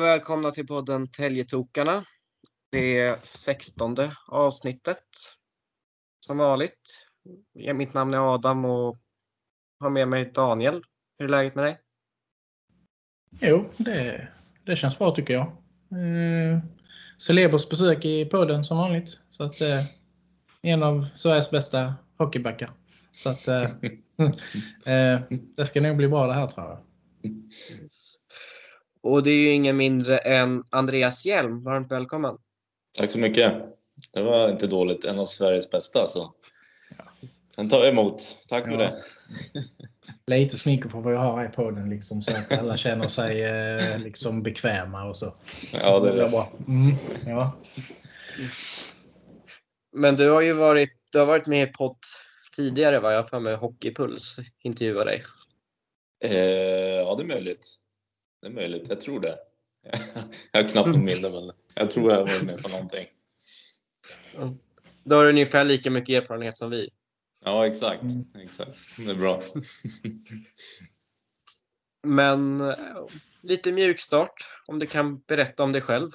Och välkomna till podden Täljetokarna. Det är sextonde avsnittet. Som vanligt. Mitt namn är Adam och har med mig Daniel. Hur är läget med dig? Jo, det, det känns bra tycker jag. Eh, Celebers besök i podden som vanligt. Så att, eh, en av Sveriges bästa hockeybackar. Så att, eh, eh, det ska nog bli bra det här tror jag. Och det är ju ingen mindre än Andreas Hjelm. Varmt välkommen. Tack så mycket. Det var inte dåligt. En av Sveriges bästa. Så. Den tar jag emot. Tack för Ja. det. Lite sminker får vi ha här i podden liksom, så att alla känner sig eh, liksom bekväma och så. Ja, det är det. bra. Mm, ja. Men du har ju varit, du har varit med i podd tidigare, vad jag har för mig, Hockeypuls intervjuade dig. Eh, ja, det är möjligt. Det är möjligt. Jag tror det. Jag har knappt någon minne, men jag tror jag har varit med på någonting. Då har du ungefär lika mycket erfarenhet som vi. Ja, exakt. Exakt. Det är bra. Men lite mjukstart, om du kan berätta om dig själv.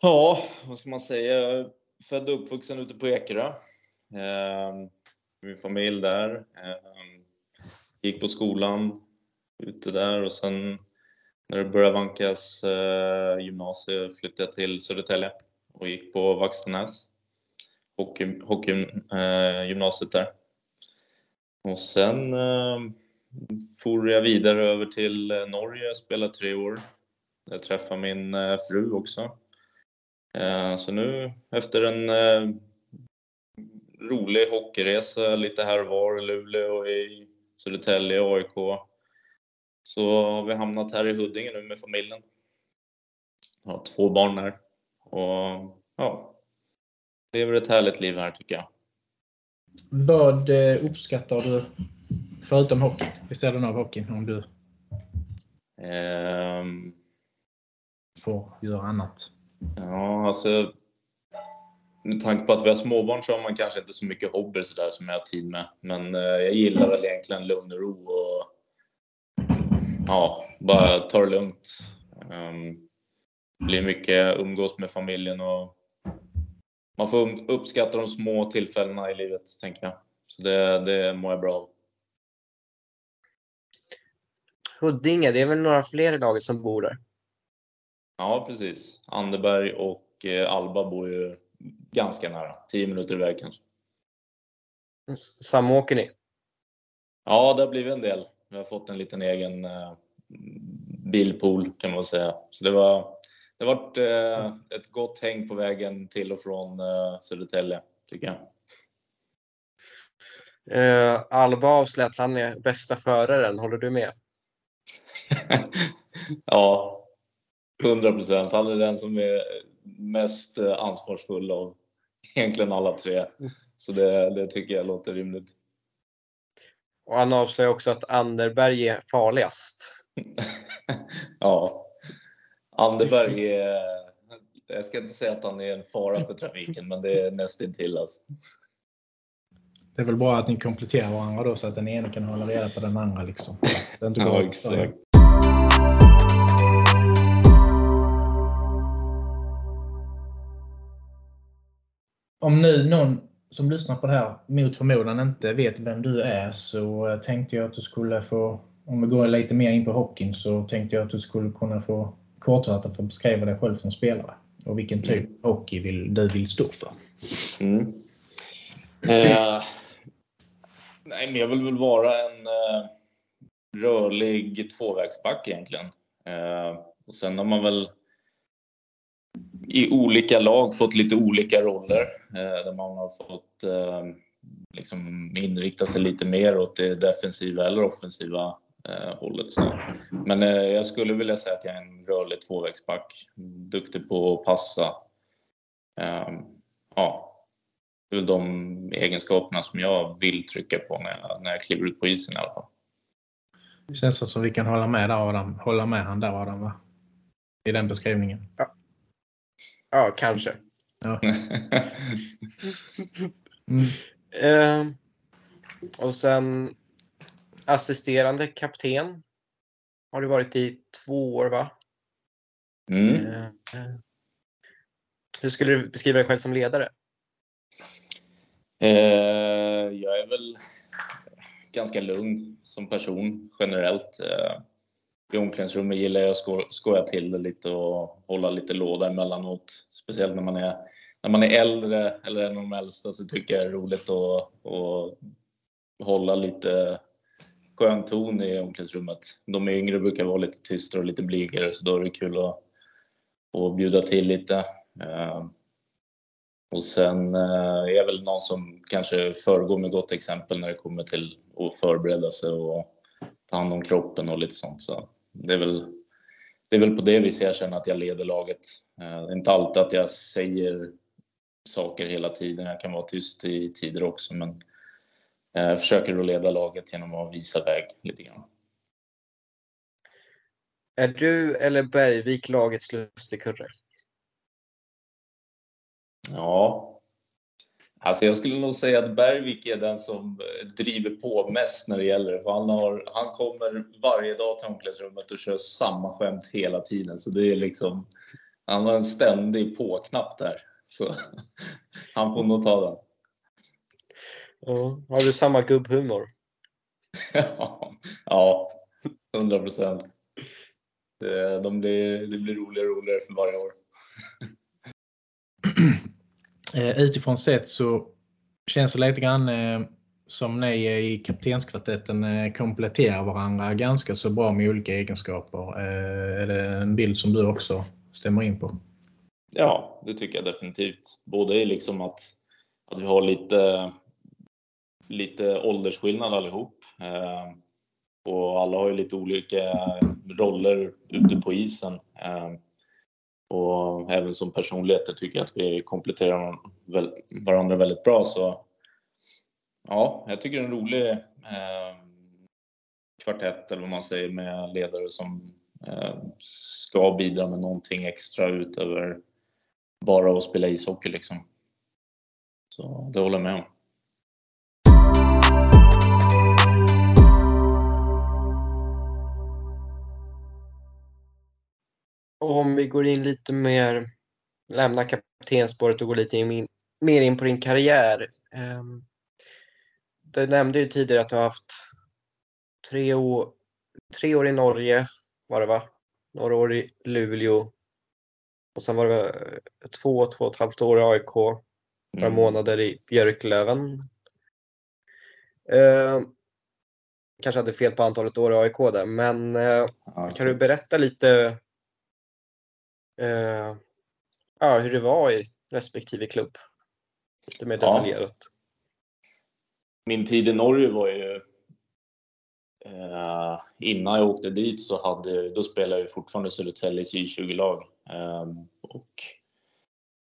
Ja, vad ska man säga? Jag är född och uppvuxen ute på Ekerö. Eh, min familj där. Eh, gick på skolan ute där och sen när det började vankas eh, gymnasiet flyttade jag till Södertälje och gick på Vaxtenäs. Hockey, hockey, eh, där. Och sen eh, for jag vidare över till eh, Norge, spelade tre år. Jag träffade min eh, fru också. Eh, Så nu efter en eh, rolig hockeyresa lite här och var i Luleå och i Södertälje och AIK så har vi hamnat här i Huddinge nu med familjen. Jag har två barn där och ja, lever ett härligt liv här tycker jag. Vad eh, uppskattar du förutom hockey? Vid sidan av hockeyn om du Ehm, får göra annat? Ja, alltså med tanke på att vi har småbarn så har man kanske inte så mycket hobbyer sådär som jag har tid med. Men eh, jag gillar väl egentligen lugn och ro och ja, bara ta det lugnt. Um, blir mycket umgås med familjen och man får um- uppskatta de små tillfällena i livet, tänker jag. Så det, det mår jag bra av. Huddinge, det är väl några fler i laget som bor där? Ja, precis. Anderberg och eh, Alba bor ju ganska nära, 10 minuter iväg kanske. Samåker ni? Ja, det har blivit en del. Vi har fått en liten egen eh, bilpool kan man säga. Så det var det varit eh, ett gott häng på vägen till och från eh, Södertälje, tycker jag. Uh, Alba avslöjade att han är bästa föraren. Håller du med? ja, 100 procent. Han är den som är mest eh, ansvarsfull av egentligen alla tre. Så det, det tycker jag låter rimligt. Och han avslöjar också att Anderberg är farligast. ja. Anderberg är... Jag ska inte säga att han är en fara för trafiken, men det är nästintill alltså. Det är väl bra att ni kompletterar varandra då så att den ena kan hålla reda på den andra. Liksom. Det inte Ja, exakt. Om nu någon som lyssnar på det här mot förmodan inte vet vem du är så tänkte jag att du skulle få, om vi går lite mer in på hockeyn, så tänkte jag att du skulle kunna få kortfattat få beskriva dig själv som spelare och vilken typ av hockey vill, du vill stå för. Mm. Eh, nej, men jag vill väl vara en eh, rörlig tvåvägsback egentligen. Eh, och sen har man väl i olika lag fått lite olika roller eh, där man har fått eh, liksom inrikta sig lite mer åt det defensiva eller offensiva eh, hållet. Så. Men eh, jag skulle vilja säga att jag är en rörlig tvåvägsback. Duktig på att passa. Eh, ja, det är väl de egenskaperna som jag vill trycka på när jag, när jag kliver ut på isen i alla fall. Det känns som vi kan hålla med där Adam. Hålla med han där Adam va? I den beskrivningen. Ja, kanske. Ja. Mm. Eh, och sen assisterande kapten. har du varit i två år va? Mm. Eh, eh. Hur skulle du beskriva dig själv som ledare? Eh, jag är väl ganska lugn som person generellt. Eh, i omklädningsrummet gillar jag att skoja till det lite och hålla lite låda emellanåt. Speciellt när man är, när man är äldre eller en av de äldsta så tycker jag det är roligt att, att hålla lite skön ton i omklädningsrummet. De yngre brukar vara lite tystare och lite blygare så då är det kul att, att bjuda till lite. Ehm, och sen eh, är jag väl någon som kanske föregår med gott exempel när det kommer till att förbereda sig och ta hand om kroppen och lite sånt. Så det är väl, det är väl på det viset jag känner att jag leder laget. Eh, det är inte alltid att jag säger saker hela tiden. Jag kan vara tyst i tider också, men jag försöker att leda laget genom att visa väg lite grann. Är du eller Bergvik lagets lustigkurre? Ja. Alltså jag skulle nog säga att Bergvik är den som driver på mest när det gäller det. Han, har, han kommer varje dag till omklädningsrummet och kör samma skämt hela tiden. Så det är liksom, han har en ständig på-knapp där. Så han får nog ta den. Ja. Har du samma gubbhumor? ja, hundra procent. De blir, det blir roligare och roligare för varje år. Eh, utifrån sett så känns det lite grann eh, som ni i kaptenskvartetten eh, kompletterar varandra ganska så bra med olika egenskaper. Eh, är det en bild som du också stämmer in på? Ja, det tycker jag definitivt. Både i liksom att, att vi har lite, lite åldersskillnad allihop. Eh, och alla har ju lite olika roller ute på isen. Eh, och även som personligheter tycker jag att vi kompletterar varandra väldigt bra. Så ja, jag tycker det är en rolig eh, kvartett eller vad man säger med ledare som eh, ska bidra med någonting extra utöver bara att spela ishockey liksom. Så det håller jag med om. Om vi går in lite mer, lämnar kaptensspåret och går lite in, mer in på din karriär. Ehm, du nämnde ju tidigare att du har haft tre år, tre år i Norge, var det va? Några år i Luleå. Och sen var det två, två och ett halvt år i AIK. Några mm. månader i Björklöven. Eh, kanske hade fel på antalet år i AIK där, men eh, ja, kan du berätta lite eh, ja, hur det var i respektive klubb. Lite mer detaljerat. Ja. Min tid i Norge var ju eh, innan jag åkte dit så hade, då spelade jag fortfarande Södertäljes J20-lag eh, och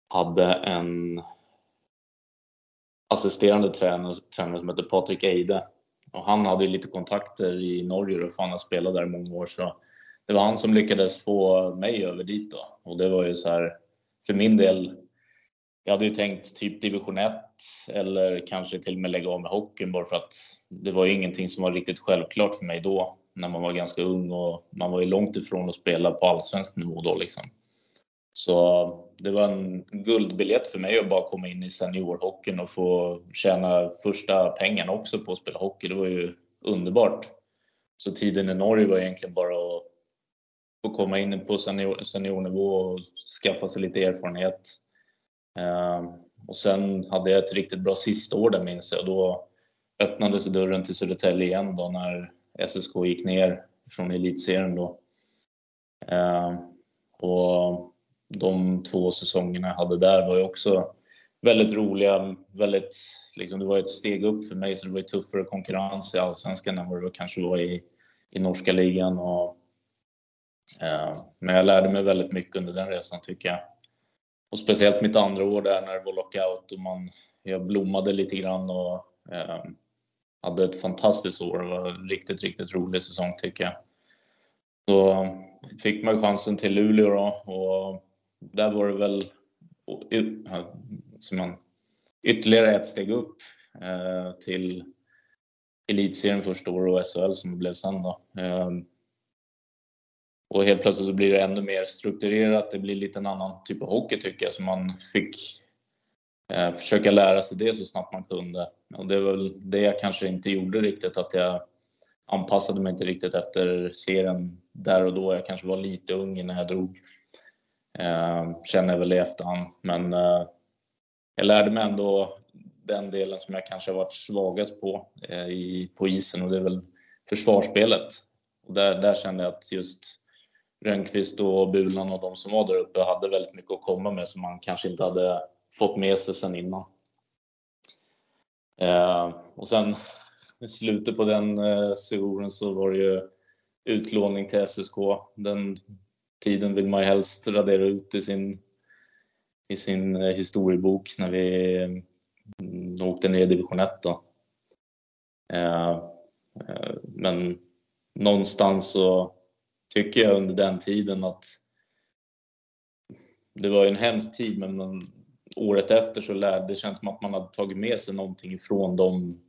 hade en assisterande tränare, tränare som hette Patrik Eide. Och han hade ju lite kontakter i Norge och han har spelat där i många år. Så det var han som lyckades få mig över dit då. Och det var ju så här, för min del, jag hade ju tänkt typ division 1 eller kanske till och med lägga av med hockeyn bara för att det var ju ingenting som var riktigt självklart för mig då när man var ganska ung och man var ju långt ifrån att spela på allsvensk nivå då liksom. Så det var en guldbiljett för mig att bara komma in i seniorhockeyn och få tjäna första pengarna också på att spela hockey. Det var ju underbart. Så tiden i Norge var egentligen bara att få komma in på senior, seniornivå och skaffa sig lite erfarenhet. Eh, och sen hade jag ett riktigt bra sista år där minns jag. Då öppnades dörren till Södertälje igen då när SSK gick ner från elitserien då. Eh, och de två säsongerna jag hade där var ju också väldigt roliga. Väldigt, liksom, det var ett steg upp för mig så det var ju tuffare konkurrens i allsvenskan än vad det kanske var i, i norska ligan. Och, Eh, men jag lärde mig väldigt mycket under den resan tycker jag. Och speciellt mitt andra år där när det var lockout och man, jag blommade lite grann och eh, hade ett fantastiskt år. Det var en riktigt, riktigt rolig säsong tycker jag. Så fick man chansen till Luleå då och där var det väl som man, ytterligare ett steg upp eh, till elitserien första året och SHL som det blev sen då. Eh, och helt plötsligt så blir det ännu mer strukturerat. Det blir lite en annan typ av hockey tycker jag, så man fick eh, försöka lära sig det så snabbt man kunde. Och det var väl det jag kanske inte gjorde riktigt, att jag anpassade mig inte riktigt efter serien där och då. Jag kanske var lite ung när jag drog. Eh, känner jag väl i efterhand, men eh, jag lärde mig ändå den delen som jag kanske har varit svagast på eh, i, på isen och det är väl försvarsspelet. Och där, där kände jag att just Rönnqvist och Bulan och de som var där uppe hade väldigt mycket att komma med som man kanske inte hade fått med sig sen innan. Eh, och sen i slutet på den eh, sessionen så var det ju utlåning till SSK. Den tiden vill man ju helst radera ut i sin, i sin eh, historiebok när vi eh, åkte ner i division 1 då. Eh, eh, men någonstans så tycker jag under den tiden att det var ju en hemsk tid, men året efter så lärde det känns som att man hade tagit med sig någonting ifrån de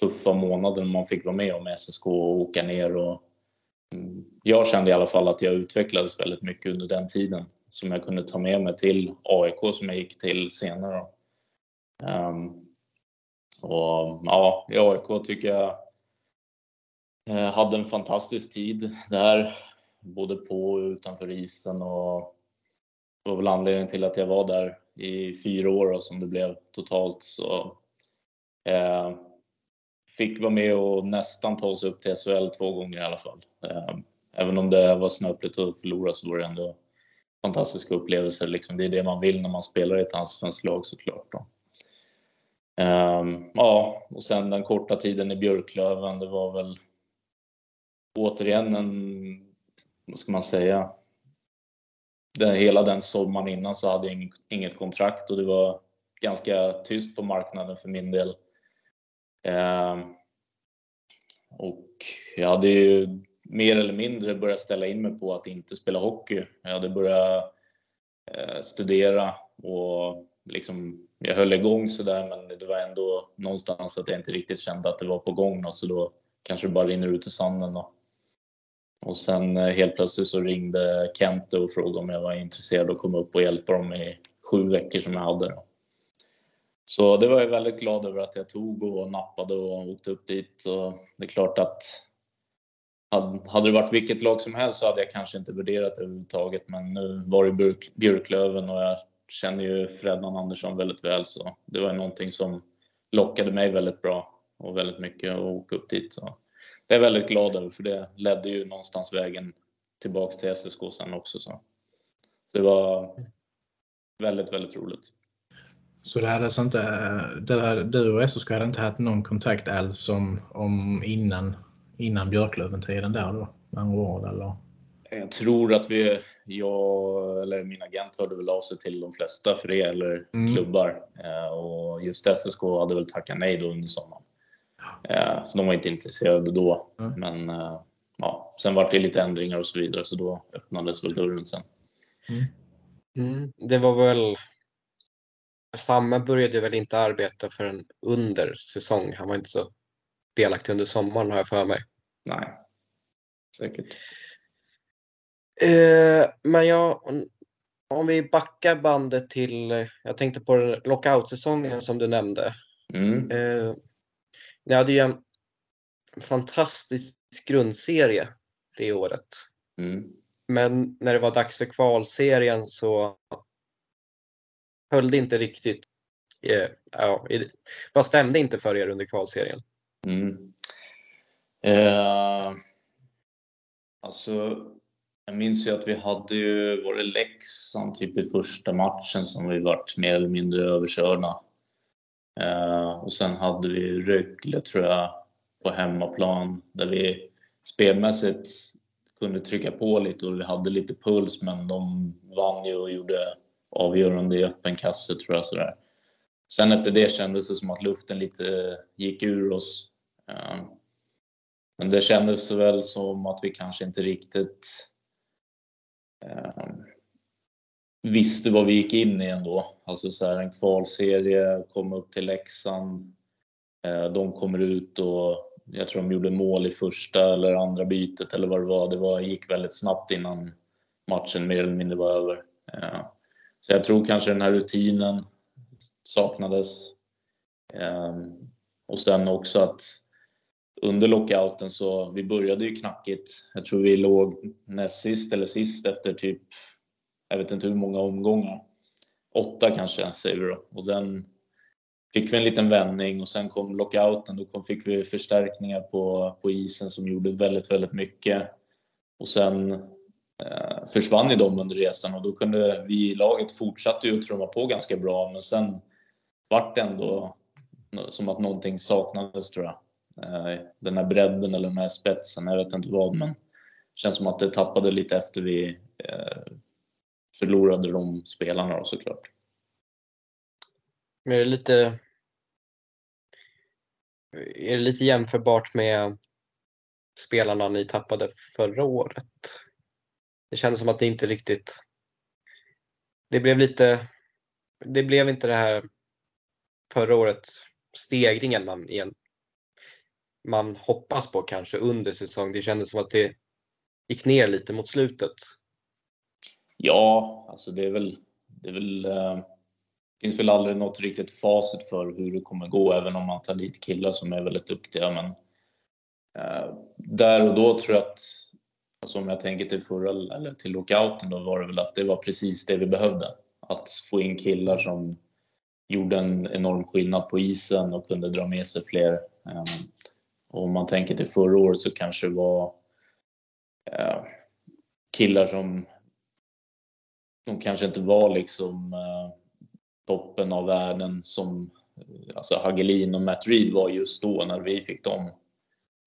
tuffa månaderna man fick vara med om SSK och åka ner och jag kände i alla fall att jag utvecklades väldigt mycket under den tiden som jag kunde ta med mig till AIK som jag gick till senare. Um, och ja, i AIK tycker jag jag hade en fantastisk tid där, både på och utanför isen och det var väl anledningen till att jag var där i fyra år och som det blev totalt. Så, eh, fick vara med och nästan ta oss upp till SHL två gånger i alla fall. Eh, även om det var snöpligt att förlora så var det ändå fantastiska upplevelser. Liksom. Det är det man vill när man spelar i ett allsvenskt lag såklart. Då. Um, ja, och sen den korta tiden i Björklöven, det var väl återigen en, vad ska man säga, den, hela den sommaren innan så hade jag inget, kontrakt och det var ganska tyst på marknaden för min del. Eh, och jag hade ju mer eller mindre börjat ställa in mig på att inte spela hockey. Jag hade börjat eh, studera och liksom, jag höll igång sådär men det var ändå någonstans att jag inte riktigt kände att det var på gång och så då kanske det bara rinner ut i sanden. Och, och sen eh, helt plötsligt så ringde Kent och frågade om jag var intresserad att komma upp och hjälpa dem i sju veckor som jag hade. Så det var jag väldigt glad över att jag tog och nappade och åkte upp dit. Och det är klart att hade det varit vilket lag som helst så hade jag kanske inte värderat det överhuvudtaget. Men nu var det Björklöven och jag känner ju Freddan Andersson väldigt väl så det var någonting som lockade mig väldigt bra och väldigt mycket att åka upp dit. Så det är jag väldigt glad över för det ledde ju någonstans vägen tillbaks till SSK sen också. Så, så det var väldigt, väldigt roligt. Så det hade alltså inte, det här, du och SSK hade inte haft någon kontakt alls om, om innan, innan Björklöven-tiden där då? Med eller? Jag tror att vi, jag eller min agent hörde väl av sig till de flesta för det eller mm. klubbar. Eh, och just SSK hade väl tackat nej då under sommaren. Eh, så de var inte intresserade då. Mm. Men eh, ja, sen var det lite ändringar och så vidare så då öppnades väl dörren sen. Mm. Mm. Det var väl Samme började väl inte arbeta förrän under säsong. Han var inte så delaktig under sommaren har jag för mig. Nej, säkert. Eh, men ja, om vi backar bandet till, jag tänkte på lockout-säsongen som du nämnde. Mm. Eh, ni hade ju en fantastisk grundserie det året. Mm. Men när det var dags för kvalserien så höll det inte riktigt. Ja, vad stämde inte för er under kvalserien? Mm. Eh, alltså, jag minns ju att vi hade ju, var det Leksand typ i första matchen som vi vart mer eller mindre överkörda. Eh, och sen hade vi Rögle tror jag på hemmaplan där vi spelmässigt kunde trycka på lite och vi hade lite puls men de vann ju och gjorde avgörande i öppen kasse tror jag. Sådär. Sen efter det kändes det som att luften lite gick ur oss. Eh, men det kändes väl som att vi kanske inte riktigt eh, visste vad vi gick in i ändå. Alltså så här, en kvalserie, komma upp till Leksand. Eh, de kommer ut och jag tror de gjorde mål i första eller andra bytet eller vad det var. Det var, gick väldigt snabbt innan matchen mer eller mindre var över. Eh, så jag tror kanske den här rutinen saknades. Eh, och sen också att under lockouten så vi började ju knackigt. Jag tror vi låg näst sist eller sist efter typ, jag vet inte hur många omgångar. Åtta kanske säger vi då. Och den fick vi en liten vändning och sen kom lockouten. Då kom, fick vi förstärkningar på, på isen som gjorde väldigt, väldigt mycket. Och sen eh, försvann ju de under resan och då kunde vi i laget fortsatte ju att trumma på ganska bra men sen vart det ändå som att någonting saknades tror jag. Eh, den här bredden eller den här spetsen, jag vet inte vad men det känns som att det tappade lite efter vi eh, förlorade de spelarna då såklart. Men är det lite är det lite jämförbart med spelarna ni tappade förra året? Det kändes som att det inte riktigt... Det blev lite... Det blev inte det här förra året, stegringen man, igen, man hoppas på kanske under säsong. Det kändes som att det gick ner lite mot slutet. Ja, alltså det är väl... Det är väl eh, finns väl aldrig något riktigt facit för hur det kommer gå, även om man tar dit killar som är väldigt duktiga. Men eh, där och då tror jag att, alltså om jag tänker till förra, eller till lockouten, då var det väl att det var precis det vi behövde. Att få in killar som gjorde en enorm skillnad på isen och kunde dra med sig fler. Eh, och om man tänker till förra året så kanske det var eh, killar som de kanske inte var liksom eh, toppen av världen som alltså Hagelin och Matt Reed var just då när vi fick dem.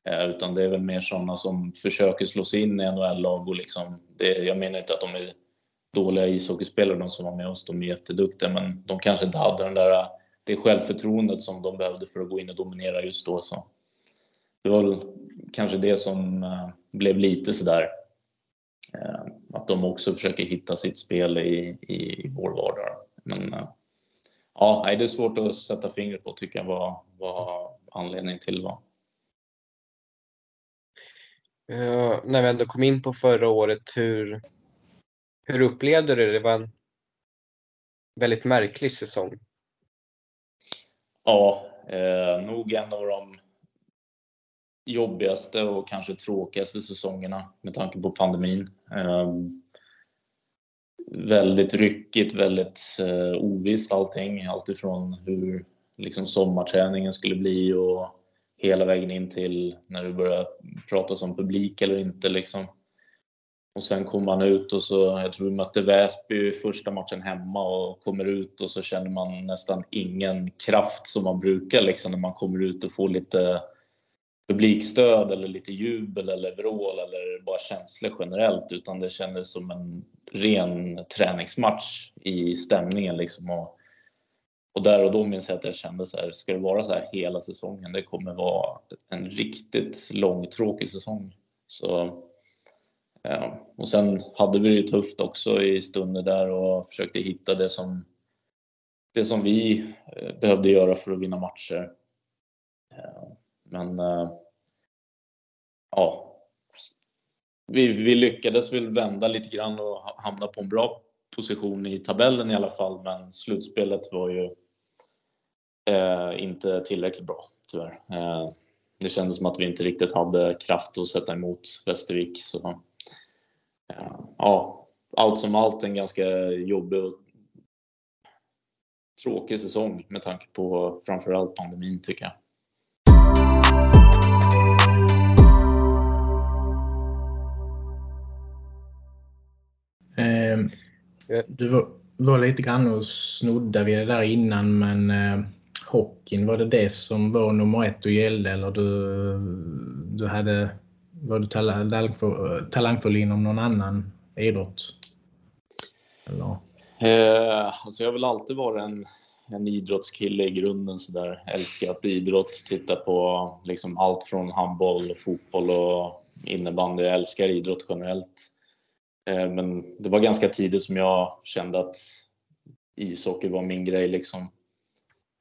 Eh, utan det är väl mer sådana som försöker slå sig in i NHL-lag och liksom, det, jag menar inte att de är dåliga ishockeyspelare de som var med oss, de är jätteduktiga men de kanske inte hade den där, det självförtroendet som de behövde för att gå in och dominera just då. Så. Det var väl kanske det som eh, blev lite sådär eh, att de också försöker hitta sitt spel i, i, i vår vardag. Men uh, ja, det är svårt att sätta fingret på tycker jag vad, vad anledningen till var. Uh, när vi ändå kom in på förra året, hur, hur upplevde du det? Det var en väldigt märklig säsong. Ja, eh, nog en av de jobbigaste och kanske tråkigaste säsongerna med tanke på pandemin. Eh, väldigt ryckigt, väldigt eh, ovisst allting. Alltifrån hur liksom, sommarträningen skulle bli och hela vägen in till när det börjar pratas om publik eller inte. Liksom. Och sen kom man ut och så, jag tror vi mötte Väsby första matchen hemma och kommer ut och så känner man nästan ingen kraft som man brukar liksom när man kommer ut och får lite publikstöd eller lite jubel eller vrål eller bara känslor generellt utan det kändes som en ren träningsmatch i stämningen liksom. Och, och där och då minns jag att jag kände så här, ska det vara så här hela säsongen? Det kommer vara en riktigt långtråkig säsong. Så, ja. Och sen hade vi det tufft också i stunder där och försökte hitta det som, det som vi eh, behövde göra för att vinna matcher. Men eh, ja, vi, vi lyckades väl vända lite grann och hamna på en bra position i tabellen i alla fall, men slutspelet var ju eh, inte tillräckligt bra tyvärr. Eh, det kändes som att vi inte riktigt hade kraft att sätta emot Västervik. Så, eh, ja, allt som allt en ganska jobbig och tråkig säsong med tanke på framförallt pandemin tycker jag. Eh, du var, var, lite grann och snodda vid det där innan men eh, hockeyn, var det det som var nummer ett du gällde eller du, du hade, var du talangfull, talangfull inom någon annan idrott? Eller? Eh, alltså jag har väl alltid varit en, en idrottskille i grunden sådär. Älskat idrott, titta på liksom allt från handboll, fotboll och innebandy. Jag älskar idrott generellt. Eh, men det var ganska tidigt som jag kände att ishockey var min grej liksom.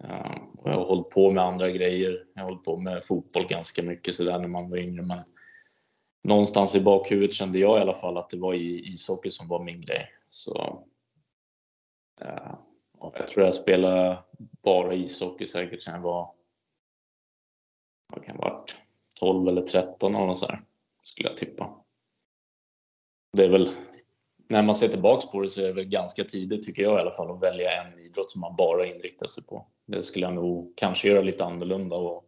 Eh, jag har hållit på med andra grejer. Jag har hållit på med fotboll ganska mycket sådär när man var yngre. Men någonstans i bakhuvudet kände jag i alla fall att det var ishockey som var min grej. Så eh, jag tror jag spelade bara ishockey säkert sedan jag var vad kan det varit 12 eller 13 eller något sådär, skulle jag tippa. Det är väl, när man ser tillbaks på det så är det väl ganska tidigt tycker jag i alla fall att välja en idrott som man bara inriktar sig på. Det skulle jag nog kanske göra lite annorlunda och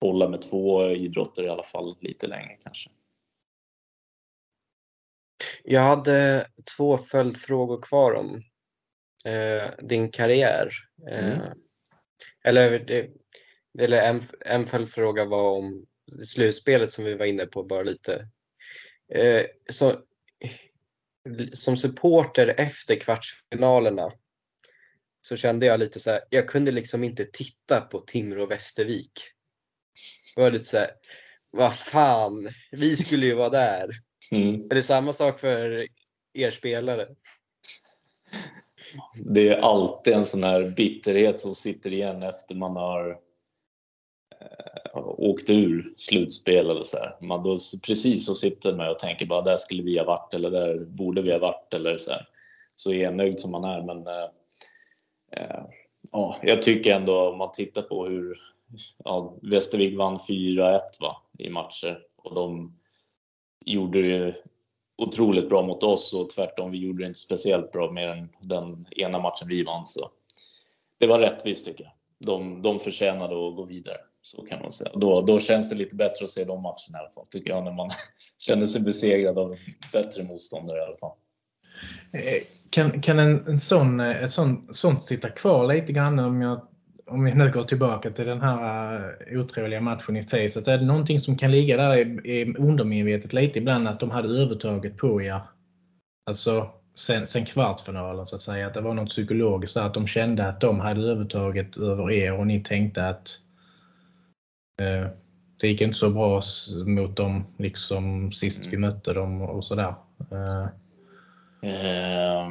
hålla med två idrotter i alla fall lite längre kanske. Jag hade två följdfrågor kvar om eh, din karriär. Eh, mm. Eller, det, eller en, en följdfråga var om slutspelet som vi var inne på bara lite. Eh, så, som supporter efter kvartsfinalerna så kände jag lite så här, jag kunde liksom inte titta på Timrå Västervik. Det var lite så här, vad fan, vi skulle ju vara där. Mm. Är det samma sak för er spelare? Det är alltid en sån här bitterhet som sitter igen efter man har eh, ur slutspel eller så här. Man då precis så sitter man och tänker bara där skulle vi ha varit eller där borde vi ha varit eller så här. Så enögd som man är men eh, eh, ja, jag tycker ändå om man tittar på hur ja, Västervik vann 4-1 va, i matcher och de gjorde det otroligt bra mot oss och tvärtom, vi gjorde det inte speciellt bra mer än den ena matchen vi vann. Så det var rättvist tycker jag. De, de förtjänade att gå vidare, så kan man säga. Då, då känns det lite bättre att se de matcherna i alla fall, tycker jag, när man känner sig besegrad av bättre motståndare i alla fall. Eh, kan, kan en, en sån, eh, ett sånt, sånt sitta kvar lite grann om jag om vi nu går tillbaka till den här otrevliga otroliga matchen i Taset. Är det någonting som kan ligga där i, i undermedvetet lite ibland att de hade övertaget på er? Alltså sen, sen kvartsfinalen så att säga. Att det var något psykologiskt där. Att de kände att de hade övertaget över er och ni tänkte att det gick inte så bra mot dem liksom sist vi mm. mötte dem och sådär. Eh. Uh,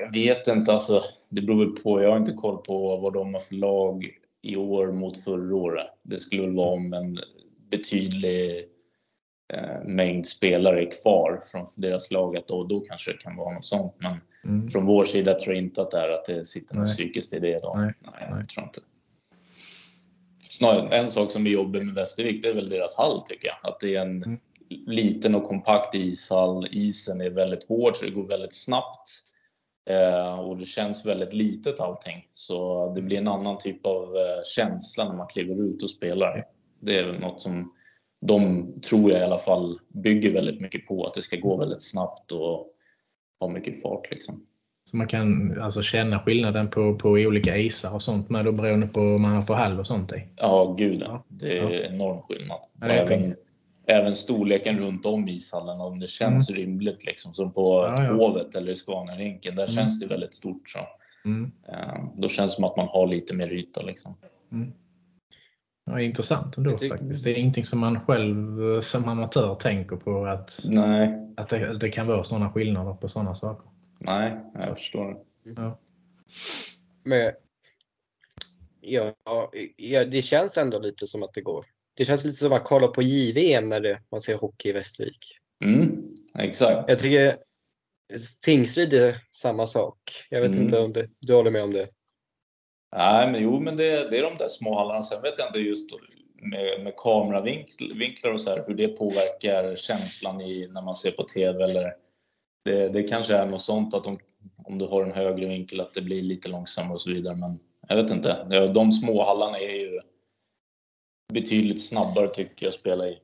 jag vet inte, alltså, det beror väl på. Jag har inte koll på vad de har för lag i år mot förra året. Det skulle väl vara om en betydlig eh, mängd spelare kvar från deras lag att då, då kanske det kan vara något sånt. Men mm. från vår sida tror jag inte att det är att det sitter något psykiskt i det. Då. Nej. Nej, jag tror inte. Snarare, en sak som vi jobbar med Västervik, det är väl deras hall tycker jag. Att det är en mm. liten och kompakt ishall. Isen är väldigt hård så det går väldigt snabbt. Eh, och det känns väldigt litet allting. Så det blir en annan typ av eh, känsla när man kliver ut och spelar. Det är väl något som de, tror jag i alla fall, bygger väldigt mycket på. Att det ska gå väldigt snabbt och ha mycket fart liksom. Så man kan alltså känna skillnaden på, på olika isar och sånt med då beroende på om man har för hall och sånt i? Ja, gud ja. Det är ja. enorm skillnad. Ja, även, även storleken runt om ishallen, om det känns mm. rymligt liksom. Som på ja, ja. Hovet eller Scaniarinken, där mm. känns det väldigt stort. Så. Mm. Uh, då känns det som att man har lite mer yta liksom. Mm. Ja, intressant ändå faktiskt. Det är ingenting som man själv som amatör tänker på att, Nej. att det, det kan vara sådana skillnader på sådana saker. Nej, jag förstår. Ja. Men ja, ja, det känns ändå lite som att det går det känns lite som att kolla på JVM när det, man ser hockey i Västervik. Mm, exakt. Jag tycker Tingsryd är samma sak. Jag vet mm. inte om det, du håller med om det? Nej, men jo, men det, det är de där små hallarna. Sen vet jag inte just med, med kameravinklar och så här, hur det påverkar känslan i, när man ser på TV. Eller det, det kanske är något sånt att de, om du har en högre vinkel att det blir lite långsammare och så vidare. Men jag vet inte. De små hallarna är ju betydligt snabbare tycker jag att spela i.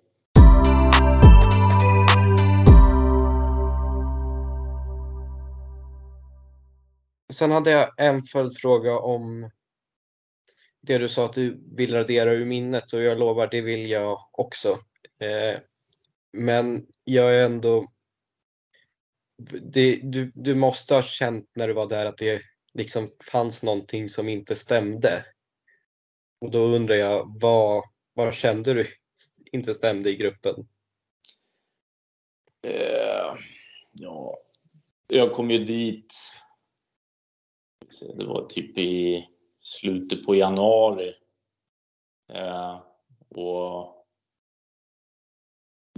Sen hade jag en följdfråga om det du sa att du vill radera ur minnet och jag lovar, det vill jag också. Eh, men jag är ändå... Det, du, du måste ha känt när du var där att det liksom fanns någonting som inte stämde. Och då undrar jag, vad, vad kände du inte stämde i gruppen? Eh, ja, jag kom ju dit. Det var typ i slutet på januari. Eh, och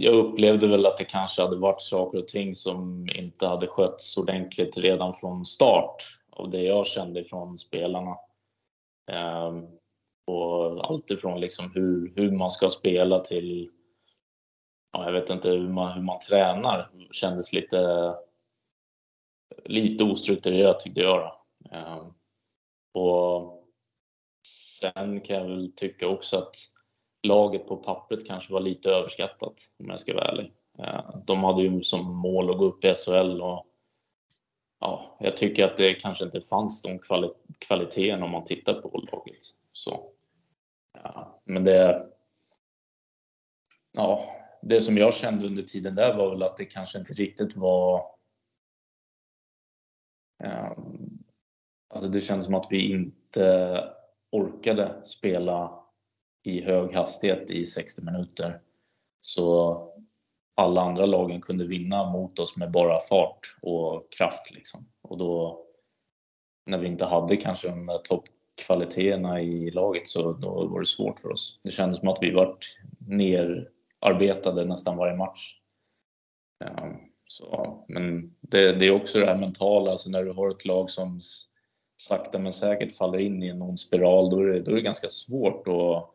jag upplevde väl att det kanske hade varit saker och ting som inte hade skötts ordentligt redan från start av det jag kände från spelarna. Ehm, och allt ifrån liksom hur, hur man ska spela till ja, jag vet inte hur man, hur man tränar kändes lite, lite ostrukturerat tyckte jag. Då. Ehm, och sen kan jag väl tycka också att laget på pappret kanske var lite överskattat om jag ska vara ärlig. Eh, de hade ju som mål att gå upp i SHL och ja, jag tycker att det kanske inte fanns de kvali kvaliteten om man tittar på laget. Så, ja, men det... Ja, det som jag kände under tiden där var väl att det kanske inte riktigt var... Eh, alltså det kändes som att vi inte orkade spela i hög hastighet i 60 minuter. Så alla andra lagen kunde vinna mot oss med bara fart och kraft. Liksom. Och då, när vi inte hade kanske de toppkvaliteterna i laget så då var det svårt för oss. Det kändes som att vi vart nerarbetade nästan varje match. Ja, så, men det, det, är också det här mentala, alltså när du har ett lag som sakta men säkert faller in i en ond spiral, då är det, då är det ganska svårt att,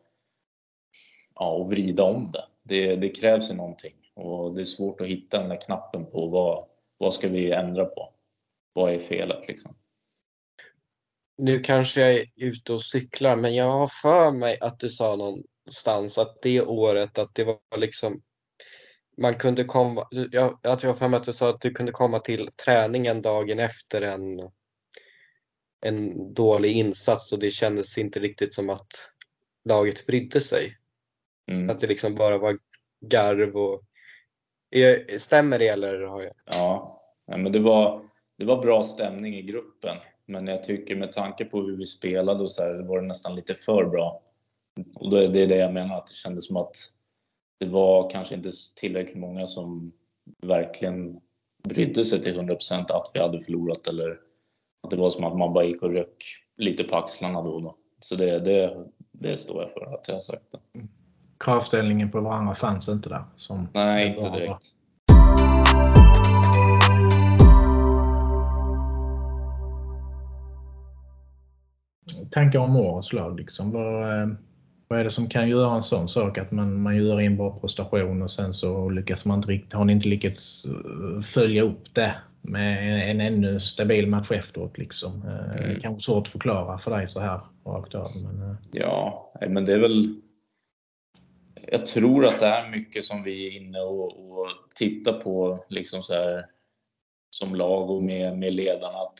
ja, och vrida om det. det. Det krävs ju någonting och det är svårt att hitta den där knappen på vad, vad ska vi ändra på? Vad är felet liksom? Nu kanske jag är ute och cyklar, men jag har för mig att du sa någonstans att det året att det var liksom man kunde komma, jag, jag tror för mig att du sa att du kunde komma till träningen dagen efter en en dålig insats och det kändes inte riktigt som att laget brydde sig. Mm. Att det liksom bara var garv och... Stämmer det eller? Har jag... Ja, men det var, det var bra stämning i gruppen. Men jag tycker med tanke på hur vi spelade och så här, var det nästan lite för bra. Och då är det det jag menar, att det kändes som att det var kanske inte tillräckligt många som verkligen brydde sig till 100% att vi hade förlorat eller det var som att man bara gick och rök lite på axlarna då och då. Så det, det, det står jag för att jag har sagt det. Kravställningen på varandra fanns inte där? Som Nej, inte direkt. Tankar om årets lag, liksom. Vad, eh, vad är det som kan göra en sån sak? Att man, man gör en bra prestation och sen så lyckas man inte riktigt, har ni inte lyckats eh, följa upp det med en ännu stabil match efteråt. Liksom. Eh, mm. Det kanske svårt att förklara för dig så här rakt av. Men... Ja, men det är väl... Jag tror att det är mycket som vi är inne och, och tittar på liksom så här, som lag och med, med ledarna. Att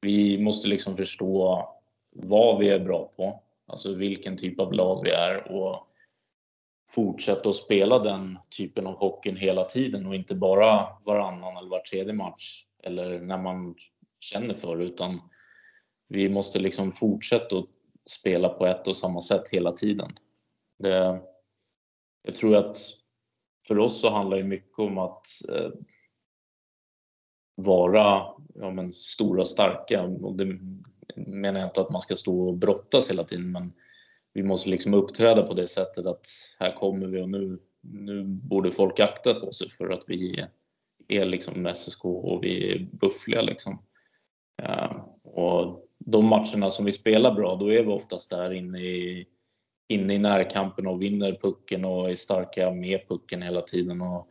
vi måste liksom förstå vad vi är bra på, alltså vilken typ av lag vi är och fortsätta att spela den typen av hockeyn hela tiden och inte bara varannan eller var tredje match eller när man känner för det utan vi måste liksom fortsätta att spela på ett och samma sätt hela tiden. Det, jag tror att för oss så handlar det mycket om att eh, vara ja, men, stora och starka. Och det menar jag inte att man ska stå och brottas hela tiden men vi måste liksom uppträda på det sättet att här kommer vi och nu, nu borde folk akta på sig för att vi är liksom SSK och vi är buffliga liksom. Ja, och de matcherna som vi spelar bra, då är vi oftast där inne i, inne i närkampen och vinner pucken och är starka med pucken hela tiden. Och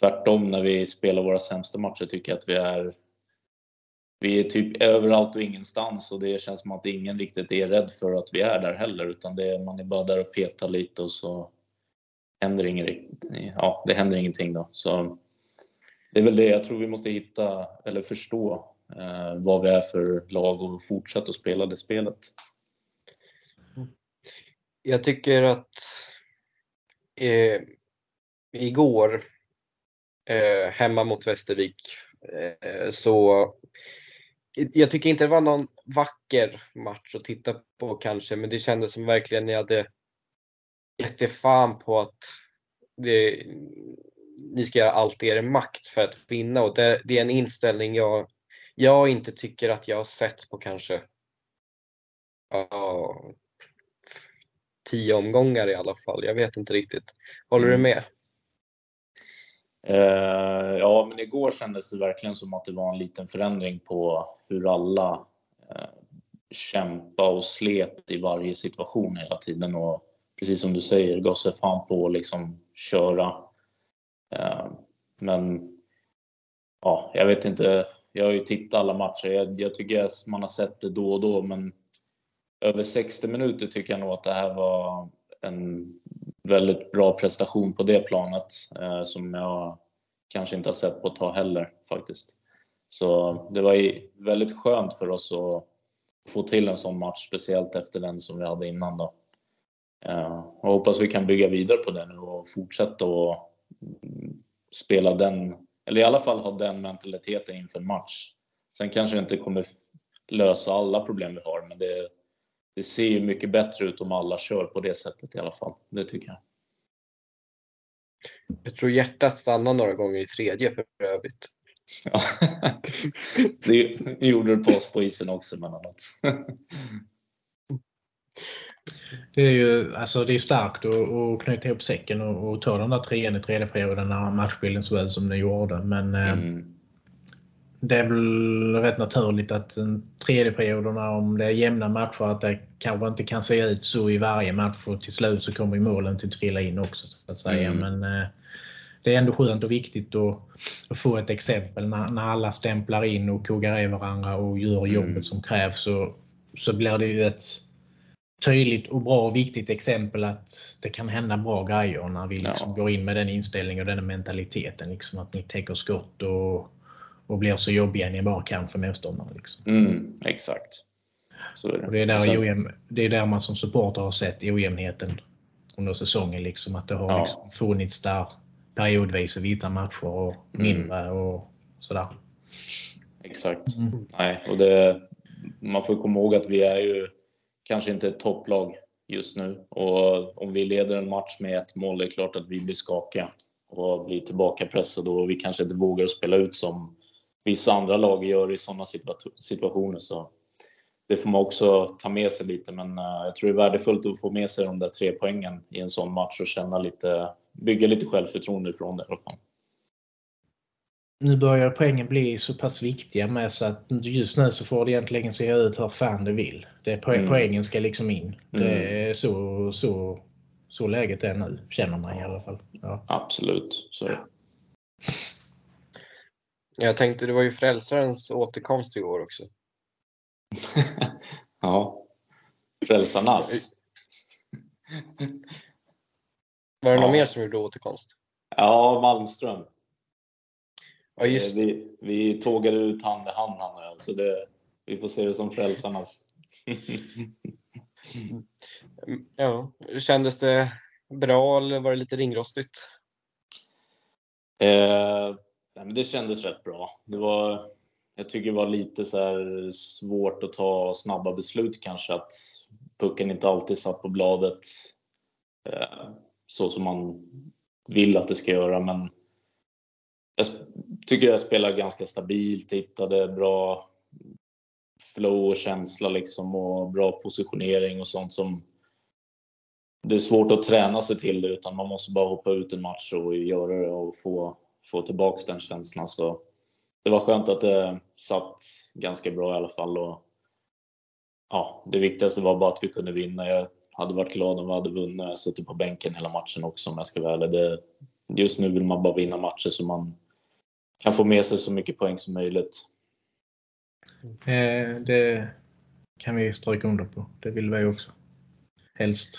tvärtom när vi spelar våra sämsta matcher tycker jag att vi är vi är typ överallt och ingenstans och det känns som att ingen riktigt är rädd för att vi är där heller utan det är, man är bara där och petar lite och så händer inget, ja, det händer ingenting då. Så det är väl det jag tror vi måste hitta eller förstå eh, vad vi är för lag och fortsätta att spela det spelet. Jag tycker att eh, igår eh, hemma mot Västervik eh, så jag tycker inte det var någon vacker match att titta på kanske, men det kändes som verkligen ni hade gett er fan på att det, ni ska göra allt i er makt för att vinna. Och det, det, är en inställning jag, jag inte tycker att jag har sett på kanske ja, tio omgångar i alla fall. Jag vet inte riktigt. Håller du Mm. med? Eh, ja, men igår kändes det verkligen som att det var en liten förändring på hur alla eh, kämpa och slet i varje situation hela tiden och precis som du säger, gav sig fan på att liksom köra. Eh, men ja, jag vet inte. Jag har ju tittat alla matcher. Jag, jag tycker att man har sett det då och då, men över 60 minuter tycker jag nog att det här var en väldigt bra prestation på det planet eh, som jag kanske inte har sett på ett tag heller faktiskt. Så det var ju väldigt skönt för oss att få till en sån match, speciellt efter den som vi hade innan då. Eh, och hoppas vi kan bygga vidare på det nu och fortsätta att spela den, eller i alla fall ha den mentaliteten inför en match. Sen kanske det inte kommer lösa alla problem vi har, men det, det ser ju mycket bättre ut om alla kör på det sättet i alla fall. Det tycker jag. Jag tror hjärtat stannar några gånger i tredje för övrigt. Ja. det gjorde det på oss på isen också emellanåt. Det är ju alltså det är starkt att, att knyta ihop säcken och, och ta de där trean i tredje perioden när matchbilden såg ut som den gjorde. Men eh, Mm. Det är väl rätt naturligt att en tredje perioderna, om det är jämna matcher, att det kanske inte kan se ut så i varje match och till slut så kommer målen till att trilla in också så att säga. Mm. Men eh, det är ändå skönt och viktigt att, att få ett exempel när, när alla stämplar in och kogar i varandra och gör jobbet Mm. som krävs så, så blir det ju ett tydligt och bra och viktigt exempel att det kan hända bra grejer när vi liksom Ja. går in med den inställningen och den mentaliteten. Liksom, att ni täcker skott och, och blir så jobbiga ni bara kan för motståndare. Liksom. Mm, exakt. Så är det. Och det, är där sen- ojämn, det är där man som supporter har sett ojämnheten under säsongen. Liksom, att det har Ja. liksom funnits där periodvis och vita matcher och Mm. mindre och sådär. Exakt. Mm. Nej, och det, man får komma ihåg att vi är ju kanske inte ett topplag just nu. Och om vi leder en match med ett mål, det är klart att vi blir skakiga och blir tillbakapressade och vi kanske inte vågar spela ut som vissa andra lag gör i sådana situa- situationer. Så det får man också ta med sig lite, men eh, jag tror det är värdefullt att få med sig de där tre poängen i en sån match och känna lite, bygga lite självförtroende ifrån det i alla fall. Nu börjar poängen bli så pass viktiga med så att just nu så får det egentligen se ut hur fan det vill. Det poäng, Mm. Poängen ska liksom in. Det Mm. är så, så, så läget är nu, känner man i alla fall. Ja. Absolut, så är det. Jag tänkte, det var ju frälsarens återkomst igår också. ja. Frälsarnas. Var det Ja. någon mer som gjorde återkomst? Ja, Malmström. Ja, just det. Vi, vi tågade ut hand i hand han och jag, så det, vi får se det som frälsarnas. Ja, kändes det bra eller var det lite ringrostigt? eh, nej, men det kändes rätt bra. Det var, jag tycker det var lite så här svårt att ta snabba beslut kanske, att pucken inte alltid satt på bladet eh, så som man vill att det ska göra. Men jag tycker jag spelar ganska stabilt, hittade bra flow och känsla liksom och bra positionering och sånt som det är svårt att träna sig till det utan man måste bara hoppa ut en match och göra det och få, få tillbaks den känslan. Så det var skönt att det satt ganska bra i alla fall. Och, ja, det viktigaste var bara att vi kunde vinna. Jag hade varit glad om vi hade vunnit. Jag suttit på bänken hela matchen också om jag ska vara ärlig. Det, just nu vill man bara vinna matcher så man kan få med sig så mycket poäng som möjligt. Eh, det kan vi stryka under på. Det vill vi också. Helst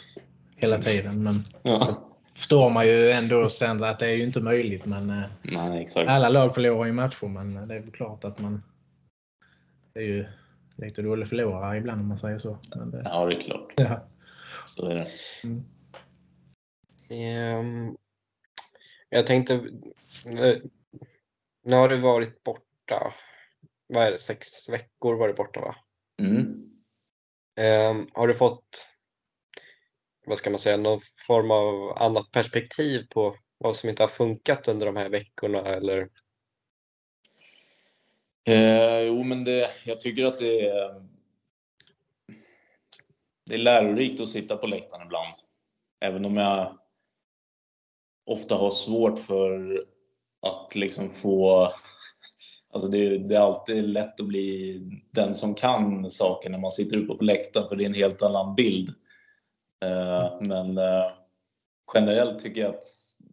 hela tiden. Men Ja. Förstår man ju ändå sen att det är ju inte möjligt. Men eh, Nej, exakt. alla lag förlorar ju matcher. Men det är klart att man... Det är ju lite dålig förlorare ibland om man säger så. Men det, Ja, det är klart. ja. Så är det. Mm. Ehm, jag tänkte, eh, nu har du varit borta, vad är det, sex veckor var du borta va? Mm. Ehm, har du fått, vad ska man säga, någon form av annat perspektiv på vad som inte har funkat under de här veckorna eller? Eh, jo, men det, jag tycker att det är... det är lärorikt att sitta på läktaren ibland. Även om jag ofta har svårt för att liksom få... Alltså det, det, är alltid lätt att bli den som kan saker när man sitter uppe på läktaren för det är en helt annan bild. Eh, men eh, generellt tycker jag att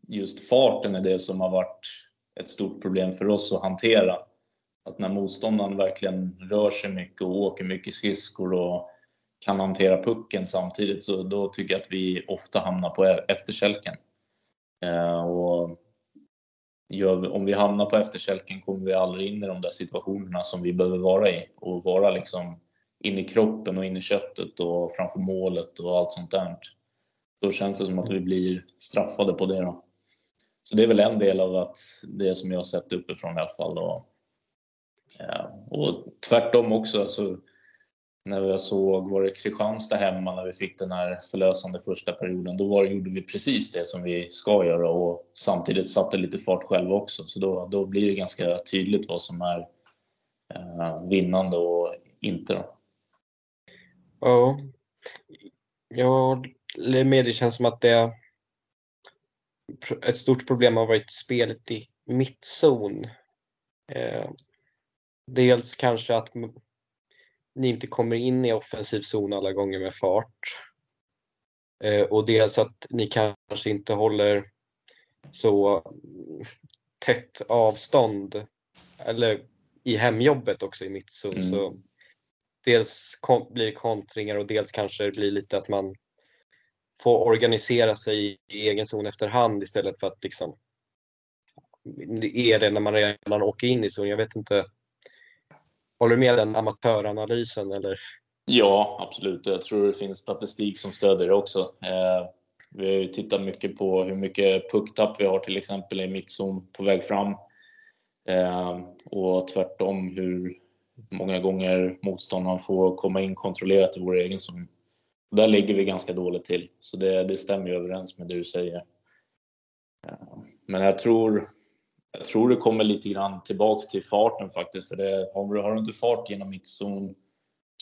just farten är det som har varit ett stort problem för oss att hantera. Att när motståndaren verkligen rör sig mycket och åker mycket skridskor och kan hantera pucken samtidigt så då tycker jag att vi ofta hamnar på e- efterkälken. Eh, och gör, om vi hamnar på efterkälken kommer vi aldrig in i de där situationerna som vi behöver vara i och vara liksom in i kroppen och in i köttet och framför målet och allt sånt där. Då känns det som att vi blir straffade på det då. Så det är väl en del av att det som jag har sett uppifrån i alla fall. Och, ja, och tvärtom också. Alltså, när jag såg, var det Kristianstad hemma när vi fick den här förlösande första perioden, då var, gjorde vi precis det som vi ska göra och samtidigt satte lite fart själva också. Så då, då blir det ganska tydligt vad som är eh, vinnande och inte. Då. Ja, jag håller med. Det känns som att det ett stort problem har varit spelet i mittzon. Eh, dels kanske att ni inte kommer in i offensiv zon alla gånger med fart. Eh, och dels att ni kanske inte håller så tätt avstånd eller i hemjobbet också i mittzon. Mm. Så dels blir det kontringar och dels kanske det blir lite att man får organisera sig i egen zon efterhand istället för att liksom är det när man redan åker in i zon. Jag vet inte. Håller du med den amatöranalysen eller? Ja, absolut. Jag tror det finns statistik som stöder det också. Eh, vi har ju tittat mycket på hur mycket pucktapp vi har till exempel i mittzon på väg fram. Eh, och tvärtom hur många gånger motståndaren får komma in kontrollerat i vår egen zon. Där ligger vi ganska dåligt till, så det, det stämmer ju överens med det du säger. Men jag tror, jag tror det kommer lite grann tillbaks till farten faktiskt, för det, har, du, har du inte fart genom mittzon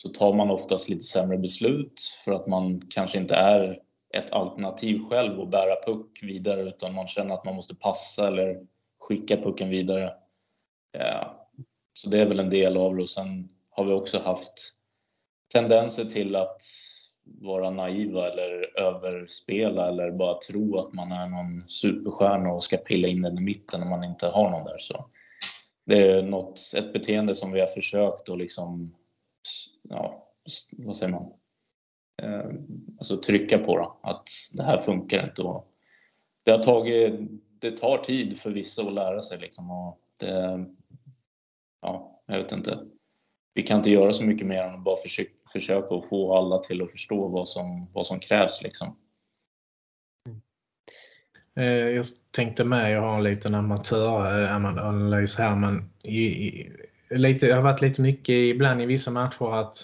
så tar man oftast lite sämre beslut för att man kanske inte är ett alternativ själv att bära puck vidare utan man känner att man måste passa eller skicka pucken vidare. Ja. Så det är väl en del av det och sen har vi också haft tendenser till att vara naiva eller överspela eller bara tro att man är någon superstjärna och ska pilla in den i mitten när man inte har någon där. Så det är något, ett beteende som vi har försökt att liksom, ja, vad säger man? Eh, alltså trycka på då, att det här funkar inte. Och det har tagit, det tar tid för vissa att lära sig liksom och det, ja, jag vet inte vi kan inte göra så mycket mer än att bara försöka, försöka att få alla till att förstå vad som, vad som krävs. Liksom. Mm. Eh, jag tänkte med, jag har en liten amatöranalys eh, här, men i, i, lite, det har varit lite mycket ibland i vissa matcher att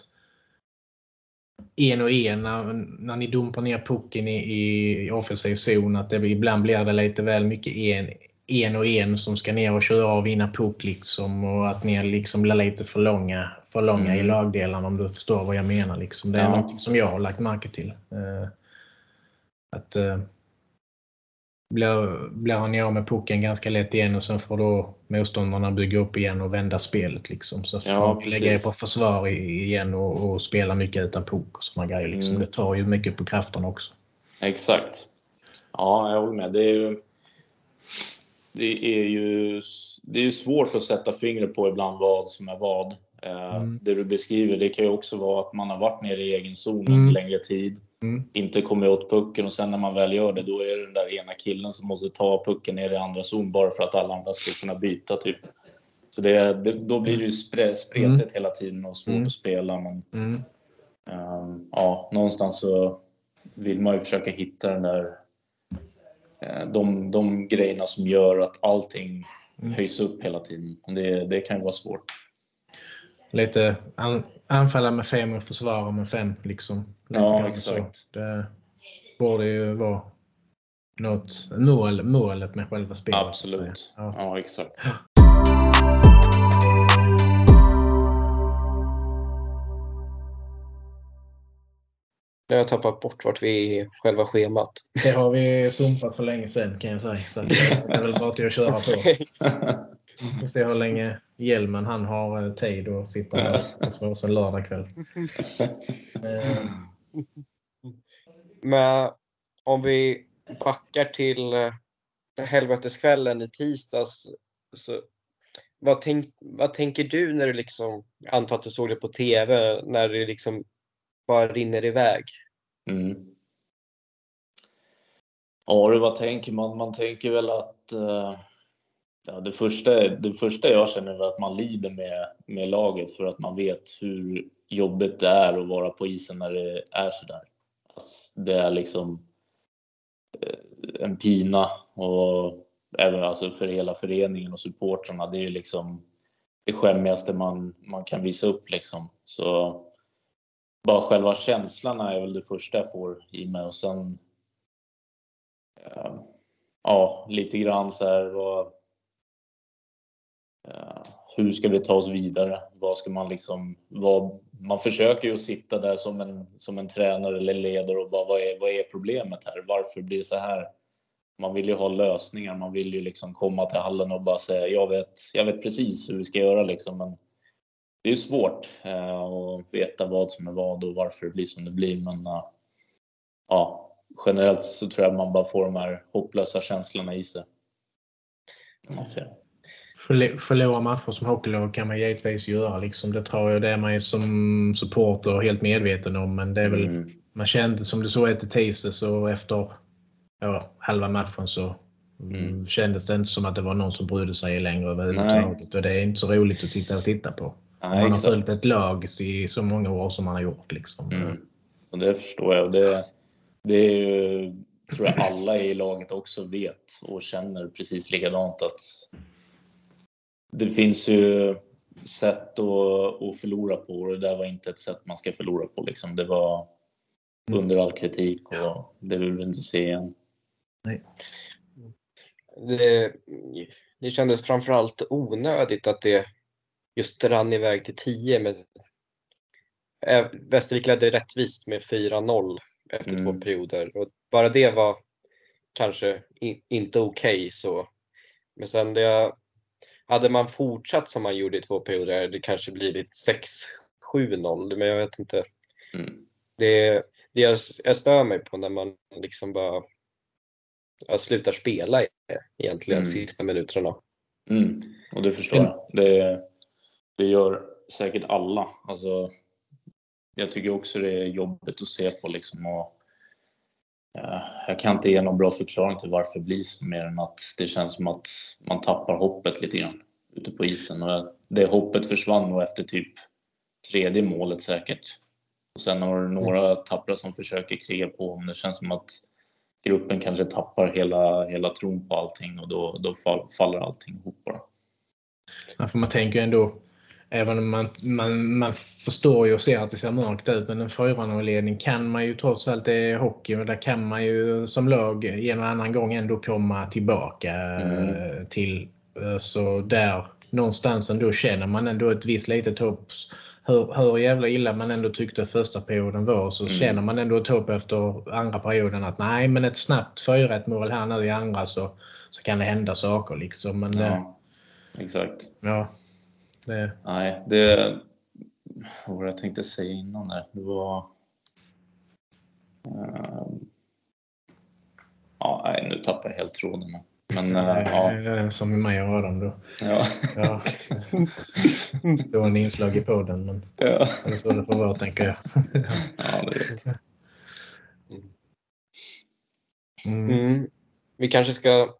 en och en när, när ni dumpar ner pucken i, i offensiv zon, att det, ibland blir det lite väl mycket en, en och en som ska ner och köra och vinna puck liksom och att ni liksom blir lite för långa, för långa mm. i lagdelarna om du förstår vad jag menar. Liksom. Det är ja. något som jag har lagt märke till. Uh, att uh, blir, blir han av med pucken ganska lätt igen och sen får då motståndarna bygga upp igen och vända spelet. Liksom. Så får ja, vi lägga er på försvar igen och, och, spela mycket utan puck och sådana grejer. Liksom. Mm. Det tar ju mycket på kraften också. Exakt. Ja, jag håller med. Det är ju det är ju det är svårt att sätta fingret på ibland vad som är vad. Eh, mm. Det du beskriver, det kan ju också vara att man har varit nere i egen zon mm. längre tid, mm. inte kommit åt pucken och sen när man väl gör det, då är det den där ena killen som måste ta pucken ner i andra zon bara för att alla andra ska kunna byta typ. Så det, det då blir det ju spre, spretigt mm. hela tiden och svårt mm. att spela. Men, um, ja, någonstans så vill man ju försöka hitta den där de, de grejerna som gör att allting mm. höjs upp hela tiden. Det, det kan vara svårt. Lite an, anfalla med fem och försvara med fem. Liksom. Lite ja, exakt. Så. Det borde ju vara något mål, målet med själva spelet. Absolut. Ja. ja, exakt. Nu har jag tappat bort vart vi är i själva schemat. Det har vi sumpat för länge sedan kan jag säga. Så det är väl bara till att köra på. Vi får se hur länge Hjelmen han har eh, tid att sitta här hos oss en lördagkväll. Men om vi backar till eh, helveteskvällen i tisdags. Så vad, tänk, vad tänker du när du liksom, antar att du såg det på TV, när det liksom bara rinner iväg? Mm. Ja, du, vad tänker man? Man tänker väl att eh, ja, det, första, det första jag känner är att man lider med, med laget för att man vet hur jobbigt det är att vara på isen när det är sådär. Alltså, det är liksom eh, en pina och även alltså för hela föreningen och supportrarna. Det är ju liksom det skämmigaste man, man kan visa upp liksom. Så bara själva känslan är väl det första jag får i mig och sen eh, ja, lite grann så här vad, eh, hur ska vi ta oss vidare? Vad ska man liksom, vad, man försöker ju att sitta där som en, som en tränare eller ledare och bara vad är, vad är problemet här? Varför blir det så här? Man vill ju ha lösningar. Man vill ju liksom komma till hallen och bara säga jag vet, jag vet precis hur vi ska göra liksom. Men det är svårt eh, att veta vad som är vad och varför det blir som det blir. Men uh, ja, generellt så tror jag man bara får de här hopplösa känslorna i sig. Man ser. Förl- Förlora matcher som hockeylag kan man givetvis göra. Liksom. Det tror jag det är man ju som supporter helt medveten om. Men det är väl, Mm. man kände som du såg efter tisdag så efter ja, halva matchen så Mm. kändes det inte som att det var någon som brydde sig längre överhuvudtaget. Och det är inte så roligt att titta och titta på. Nej, man har exakt. följt ett lag i så många år som man har gjort. Liksom. Mm. Och det förstår jag. Det, det är ju, tror jag alla i laget också vet och känner precis likadant att det finns ju sätt att, att förlora på och det där var inte ett sätt man ska förlora på. Liksom. Det var under all kritik och det vill vi inte se igen. Det, det kändes framförallt onödigt att det just rann iväg till 10. Med, Eh, Västervik ledde rättvist med 4-0 efter Mm. två perioder. Och bara det var kanske i, inte okej. så. Men sen det, hade man fortsatt som man gjorde i två perioder hade det kanske blivit 6-7-0. Men jag vet inte. Mm. Det, det jag, jag stör mig på när man liksom bara jag slutar spela egentligen Mm. sista minuterna. Mm. Och det förstår jag. Det, det gör säkert alla. Alltså, jag tycker också det är jobbigt att se på. Liksom, och, ja, jag kan inte ge någon bra förklaring till varför det blir så, mer än att det känns som att man tappar hoppet lite grann ute på isen. Och det hoppet försvann nog efter typ tredje målet säkert. Och sen har du några tappra som försöker kriga på, men det känns som att gruppen kanske tappar hela, hela tron på allting och då, då fall, faller allting ihop bara. Ja, för man tänker ändå, även om man, man, man förstår ju och ser att det ser mörkt ut, men en 4-0-ledning kan man ju trots allt, det är hockey, och där kan man ju som lag en och annan gång ändå komma tillbaka Mm. eh, till. Eh, Så där någonstans ändå känner man ändå ett visst litet hopp. Hur, hur jävla illa man ändå tyckte första perioden var så Mm. känner man ändå ett hopp efter andra perioden att nej men ett snabbt 4-1 mål här nu i andra så, så kan det hända saker liksom. Men ja. Ja, exakt. ja det, Nej, det... Vad jag tänkte säga innan där? Det var... ehm, Ja, nej, nu tappar jag helt tråden. Men eh, ja, Som i mig och Adam då. ja, Ja. Stående inslag i podden, men ja, det är så det får vara tänker jag. ja, det vet jag. Mm. Mm. Vi kanske ska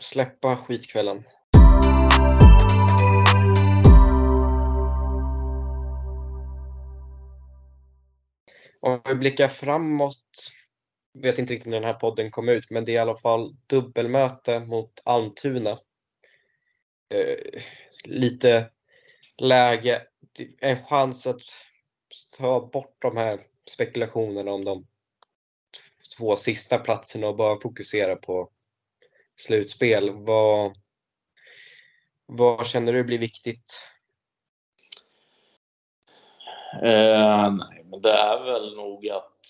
släppa skitkvällen. Om vi blickar framåt, vet inte riktigt när den här podden kom ut, men det är i alla fall dubbelmöte mot Almtuna. Eh, lite läge, en chans att ta bort de här spekulationerna om de två sista platserna och bara fokusera på slutspel. Vad, vad känner du blir viktigt? Eh, nej, men det är väl nog att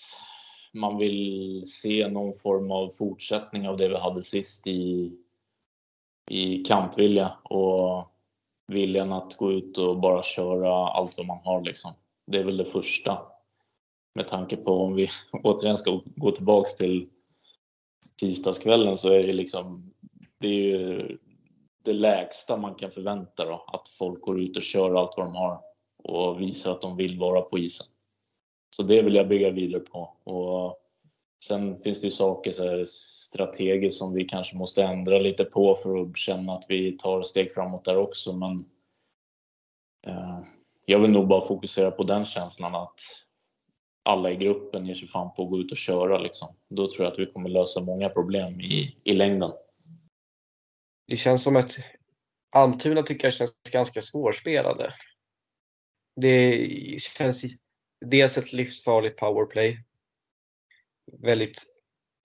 man vill se någon form av fortsättning av det vi hade sist i, i kampvilja och viljan att gå ut och bara köra allt vad man har liksom. Det är väl det första. Med tanke på om vi återigen ska gå tillbaks till tisdagskvällen så är det liksom, det är ju det lägsta man kan förvänta då, att folk går ut och kör allt vad de har och visar att de vill vara på isen. Så det vill jag bygga vidare på. Och sen finns det ju saker så här strategiskt som vi kanske måste ändra lite på för att känna att vi tar steg framåt där också. Men eh, jag vill nog bara fokusera på den känslan att alla i gruppen ger sig fan på att gå ut och köra liksom. Då tror jag att vi kommer lösa många problem i, i längden. Det känns som att Almtuna tycker jag känns ganska svårspelade. Det känns dels ett livsfarligt powerplay. Väldigt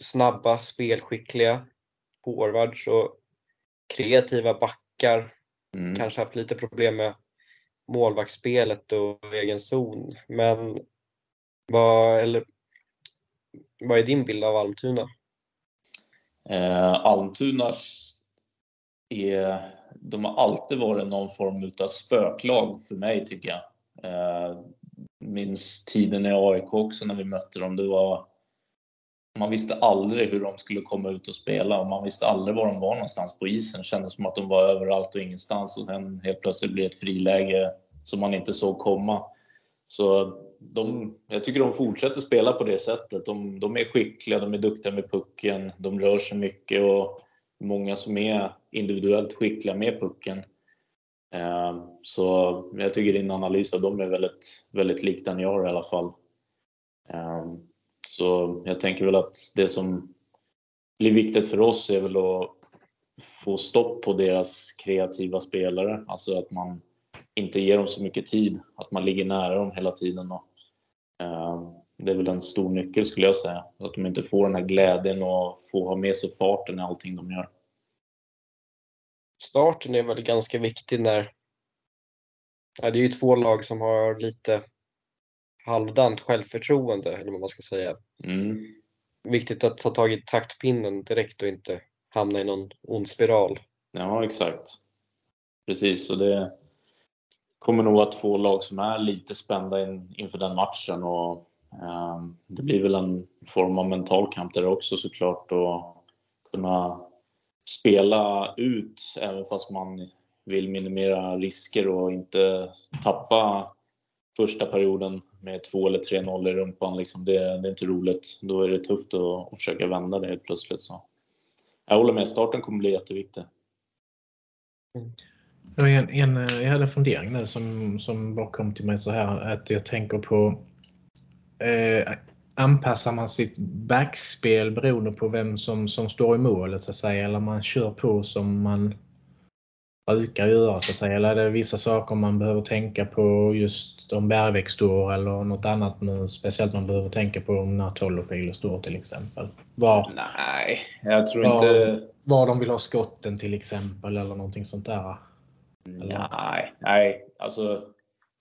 snabba, spelskickliga forwards och kreativa backar. Mm. Kanske haft lite problem med målvaktsspelet och egen zon. Men vad, eller, vad är din bild av Almtuna? Eh, Almtunas är, de har alltid varit någon form av spöklag för mig tycker jag. Eh, minns tiden i AIK också när vi mötte dem. Det var, man visste aldrig hur de skulle komma ut och spela och man visste aldrig var de var någonstans på isen. Det kändes som att de var överallt och ingenstans och sen helt plötsligt blev det ett friläge som man inte såg komma. Så de, jag tycker de fortsätter spela på det sättet. De, de är skickliga, de är duktiga med pucken, de rör sig mycket och många som är individuellt skickliga med pucken. Ehm, så jag tycker din analys av dem är väldigt, väldigt lik den jag har i alla fall. Ehm, så jag tänker väl att det som blir viktigt för oss är väl att få stopp på deras kreativa spelare. Alltså att man inte ger dem så mycket tid, att man ligger nära dem hela tiden. Och, ehm, det är väl en stor nyckel skulle jag säga. Att de inte får den här glädjen och får ha med sig farten i allting de gör. Starten är väl ganska viktig när... Ja, det är ju två lag som har lite halvdant självförtroende, eller vad man ska säga. Mm. Viktigt att ta tag i taktpinnen direkt och inte hamna i någon ond spiral. Ja, exakt. Precis, och det kommer nog vara två lag som är lite spända in, inför den matchen och eh, det blir väl en form av mental kamp där också såklart och kunna spela ut även fast man vill minimera risker och inte tappa första perioden med 2 eller 3-0 i rumpan. Liksom det, det är inte roligt. Då är det tufft att, att försöka vända det helt plötsligt. Så. Jag håller med, starten kommer bli jätteviktig. Jag, en, en, jag hade en fundering nu som, som bara kom till mig så här att jag tänker på eh, anpassar man sitt backspel beroende på vem som, som står i målet så att säga eller man kör på som man brukar göra så att säga eller är det vissa saker man behöver tänka på just om Bergvik står eller något annat nu, speciellt man behöver tänka på om när Tolopilo står till exempel? Var, Nej, jag tror var, inte... var de vill ha skotten till exempel eller någonting sånt där? Nej, nej, alltså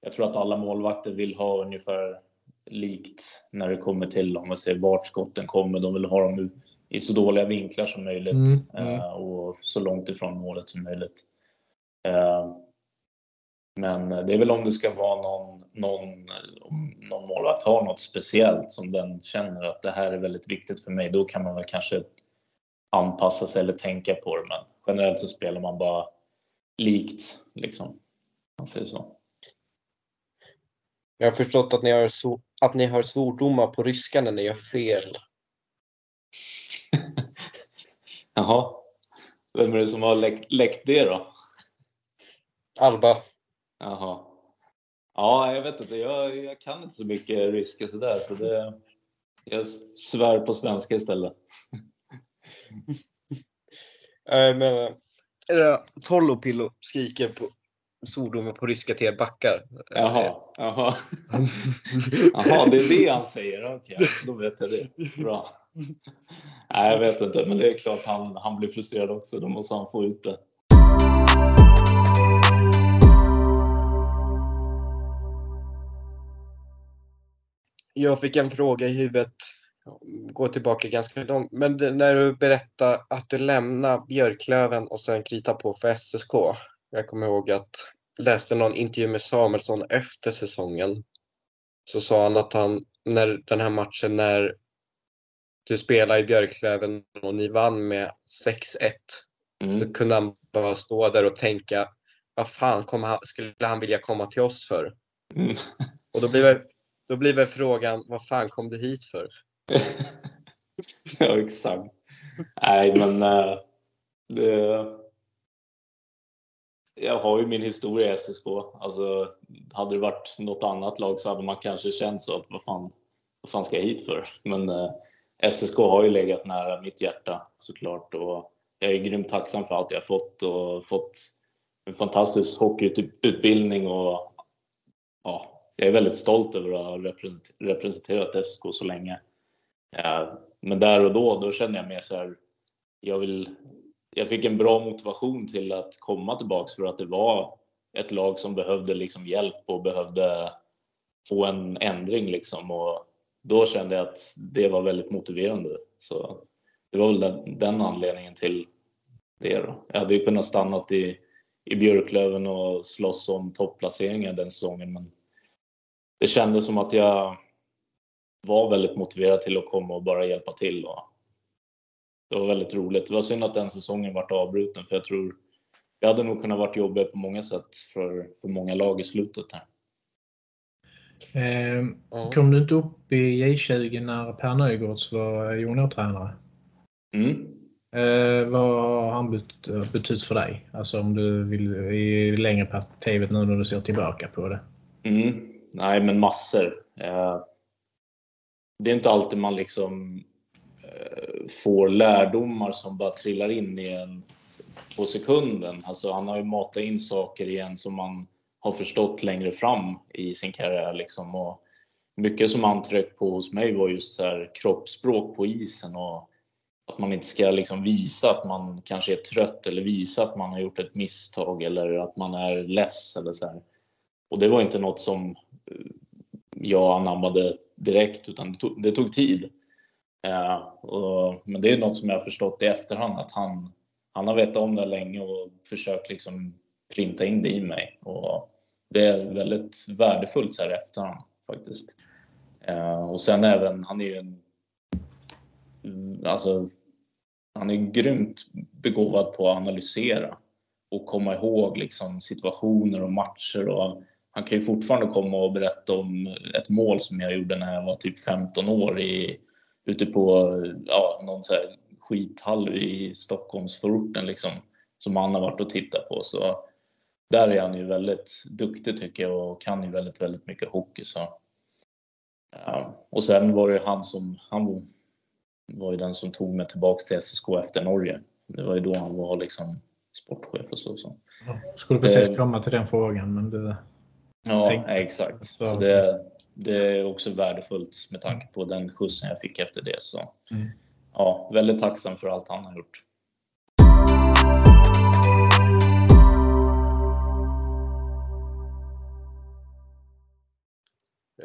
jag tror att alla målvakter vill ha ungefär likt när det kommer till om man ser vart skotten kommer. De vill ha dem i så dåliga vinklar som möjligt Mm, mm. eh, och så långt ifrån målet som möjligt. Eh, Men det är väl om det ska vara någon, någon, någon målvakt har något speciellt som den känner att det här är väldigt viktigt för mig. Då kan man väl kanske anpassa sig eller tänka på det. Men generellt så spelar man bara likt liksom. om Man säger så. Jag har förstått att ni har, so- att ni har svordomar på ryska när ni gör fel. Jaha. Vem är det som har läckt, läckt det då? Alba. Jaha. Ja, jag vet inte. Jag, jag kan inte så mycket ryska sådär. Så det, jag svär på svenska istället. Jag menar, eller Tollopillo skriker på svordomar på ryska till er backar. Jaha. Jaha. Jaha, det är det han säger. Okej, då vet jag det. Bra. Nej, jag vet inte. Men det är klart han, han blir frustrerad också. Då måste han få ut det. Jag fick en fråga i huvudet, går tillbaka ganska långt, men när du berättade att du lämnade Björklöven och sen kritade på för SSK. Jag kommer ihåg att jag läste någon intervju med Samuelsson efter säsongen. Så sa han att han, när den här matchen när du spelade i Björklöven och ni vann med 6-1. Mm. Då kunde han bara stå där och tänka, vad fan han, skulle han vilja komma till oss för? Mm. Och då blir, väl, då blir väl frågan, vad fan kom du hit för? ja, exakt. Nej, men äh, det, jag har ju min historia i SSK. Alltså, hade det varit något annat lag så hade man kanske känt så att vad fan, vad fan ska jag hit för? Men eh, SSK har ju legat nära mitt hjärta såklart och jag är grymt tacksam för allt jag fått och fått en fantastisk hockeyutbildning och ja, jag är väldigt stolt över att ha representerat SSK så länge. Eh, men där och då, då känner jag mer så här, jag vill, jag fick en bra motivation till att komma tillbaks för att det var ett lag som behövde liksom hjälp och behövde få en ändring liksom och då kände jag att det var väldigt motiverande. Så det var väl den, den anledningen till det. Då. Jag hade ju kunnat stanna i, i Björklöven och slåss om topplaceringar den säsongen, men det kändes som att jag var väldigt motiverad till att komma och bara hjälpa till. Och det var väldigt roligt. Det var synd att den säsongen vart avbruten, för jag tror jag hade nog kunnat varit jobbig på många sätt för, för många lag i slutet. Här. Eh, kom du inte upp i J20 när Per Nygårds var juniortränare? Mm. Eh, vad har han bet betytt för dig? Alltså om du vill i längre perspektivet nu när du ser tillbaka på det. Mm. Nej, men massor. Eh, det är inte alltid man liksom får lärdomar som bara trillar in i en på sekunden. Alltså han har ju matat in saker igen som man har förstått längre fram i sin karriär. Liksom. Och mycket som han tryckte på hos mig var just så här, kroppsspråk på isen och att man inte ska liksom visa att man kanske är trött eller visa att man har gjort ett misstag eller att man är less eller så här. Och det var inte något som jag anammade direkt utan det tog, det tog tid. Eh, och, men det är något som jag har förstått i efterhand att han, han har vetat om det länge och försökt liksom printa in det i mig. Och det är väldigt värdefullt så här i efterhand faktiskt. Eh, och sen även, han är ju en alltså, han är grymt begåvad på att analysera och komma ihåg liksom situationer och matcher och han kan ju fortfarande komma och berätta om ett mål som jag gjorde när jag var typ 15 år i, ute på ja, någon så här skithall i Stockholmsförorten liksom, som han har varit och tittat på. Så där är han ju väldigt duktig tycker jag och kan ju väldigt, väldigt mycket hockey. Så. Ja. Och sen var det han som, han var ju den som tog mig tillbaks till SSK efter Norge. Det var ju då han var liksom sportchef och så. så. Ja, skulle precis eh, komma till den frågan men du Ja, exakt. Så det, det, är också värdefullt med tanke på den skjutsen jag fick efter det. Så mm. ja, väldigt tacksam för allt han har gjort.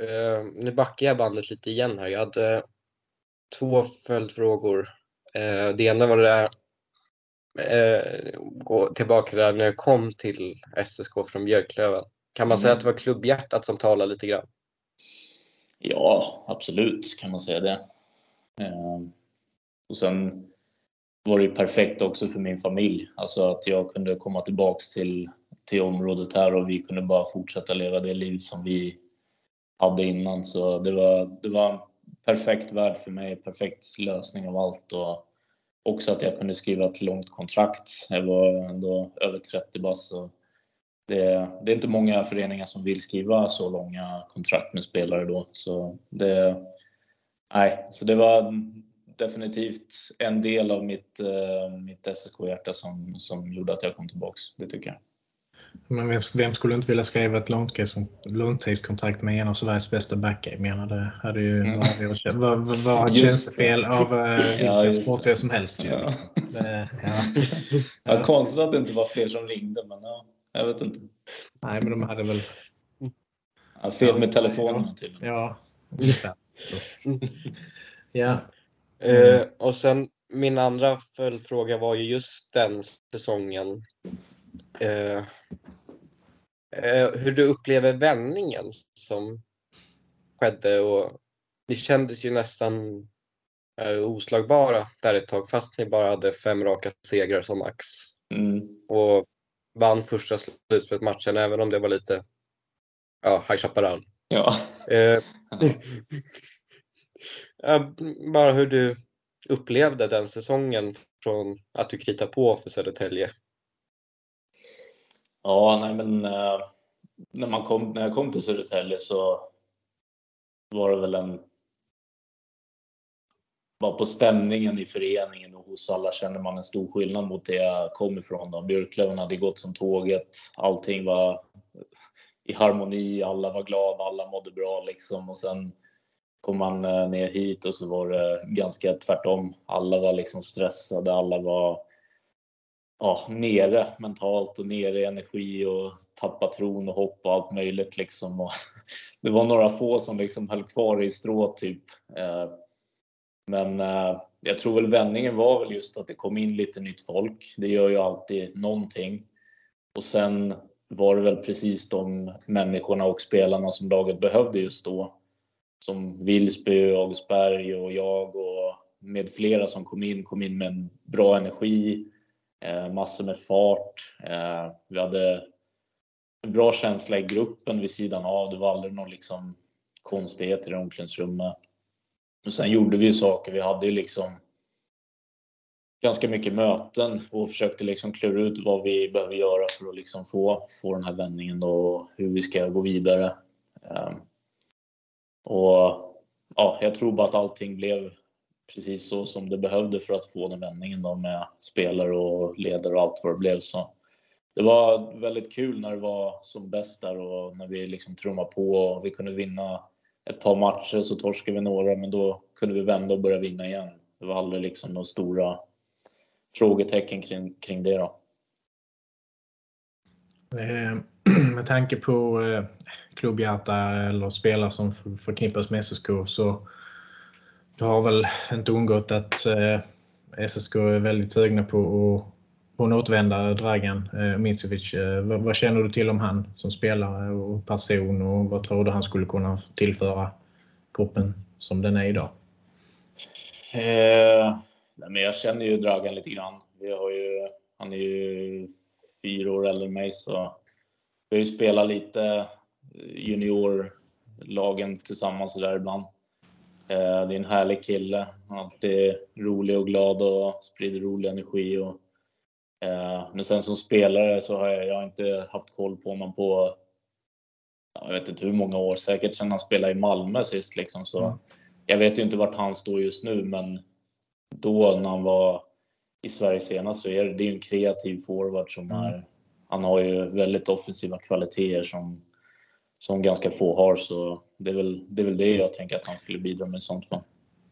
Uh, nu backar jag bandet lite igen här. Jag hade två följdfrågor. Uh, det ena var det där, uh, gå tillbaka där när jag kom till SSK från Björklöven. Kan man säga att det var klubbhjärtat som talade lite grann? Ja, absolut kan man säga det. Ehm, och sen var det ju perfekt också för min familj. Alltså att jag kunde komma tillbaks till, till området här och vi kunde bara fortsätta leva det liv som vi hade innan. Så det var, det var en perfekt värld för mig, perfekt lösning av allt och också att jag kunde skriva ett långt kontrakt. Jag var ändå över 30 bast det, det, är inte många föreningar som vill skriva så långa kontrakt med spelare då. Så det, nej, så det var definitivt en del av mitt, uh, mitt SSK-hjärta som, som gjorde att jag kom tillbaks. Det tycker jag. Men vem skulle inte vilja skriva ett långtidskontrakt med en av Sveriges bästa backar? Jag menar, det hade ju mm. varit, var, tjänstefel av uh, vilken ja, sportchef som helst. Ja. Det, ja. ja. konstigt att det inte var fler som ringde, men ja. Jag vet inte. Nej, men de hade väl... Ja, fel med telefonen tydligen. Ja, Ungefär. ja. Eh, och sen min andra följdfråga var ju just den säsongen. Eh, eh, hur du upplever vändningen som skedde och ni kändes ju nästan oslagbara där ett tag fast ni bara hade fem raka segrar som max. Mm. Och vann första slutspelsmatchen även om det var lite ja, High Chaparral. Ja. Eh, ja, bara hur du upplevde den säsongen från att du kritade på för Södertälje. Ja, nej men eh, när, man kom, när jag kom till Södertälje så var det väl en... Bara på stämningen i föreningen hos alla känner man en stor skillnad mot det jag kom ifrån. Då. Björklöven hade gått som tåget. Allting var i harmoni, alla var glada, alla mådde bra liksom. Och sen kom man eh, ner hit och så var det ganska tvärtom. Alla var liksom stressade, alla var ja, nere mentalt och nere i energi och tappa tron och hopp och allt möjligt liksom. Och det var några få som liksom höll kvar i strå typ. Eh, men eh, jag tror väl vändningen var väl just att det kom in lite nytt folk. Det gör ju alltid någonting. Och sen var det väl precis de människorna och spelarna som laget behövde just då. Som Vilsby, Augustberg och jag och med flera som kom in, kom in med en bra energi, eh, massor med fart. Eh, vi hade en bra känsla i gruppen vid sidan av. Det var aldrig någon liksom konstigheter i omklädningsrummet. Och sen gjorde vi saker. Vi hade ju liksom ganska mycket möten och försökte liksom klura ut vad vi behöver göra för att liksom få, få den här vändningen då, och hur vi ska gå vidare. Ehm, och ja, jag tror bara att allting blev precis så som det behövde för att få den vändningen då med spelare och ledare och allt vad det blev. Så det var väldigt kul när det var som bäst där och när vi liksom trummade på och vi kunde vinna ett par matcher så torskade vi några men då kunde vi vända och börja vinna igen. Det var aldrig liksom några stora frågetecken kring, kring det då. Eh, med tanke på eh, klubbhjärta eller spelare som förknippas med SSK så det har väl inte undgått att eh, SSK är väldigt sugna på att på en återvändare, Dragan eh, Eh, vad, vad, känner du till om han som spelare och person och vad tror du han skulle kunna tillföra gruppen som den är idag? Eh, men jag känner ju Dragan lite grann. Vi har ju, han är ju fyra år äldre än mig så vi har ju spelat lite eh, juniorlagen tillsammans där ibland. Eh, det är en härlig kille. Alltid rolig och glad och sprider rolig energi. Och, men sen som spelare så har jag, jag har inte haft koll på honom på jag vet inte hur många år, säkert sedan han spelade i Malmö sist liksom. Så mm. Jag vet ju inte vart han står just nu, men då när han var i Sverige senast så är det, det är en kreativ forward som mm. är, han har ju väldigt offensiva kvaliteter som, som ganska få har. Så det är, väl, det är väl det jag tänker att han skulle bidra med i sånt fall.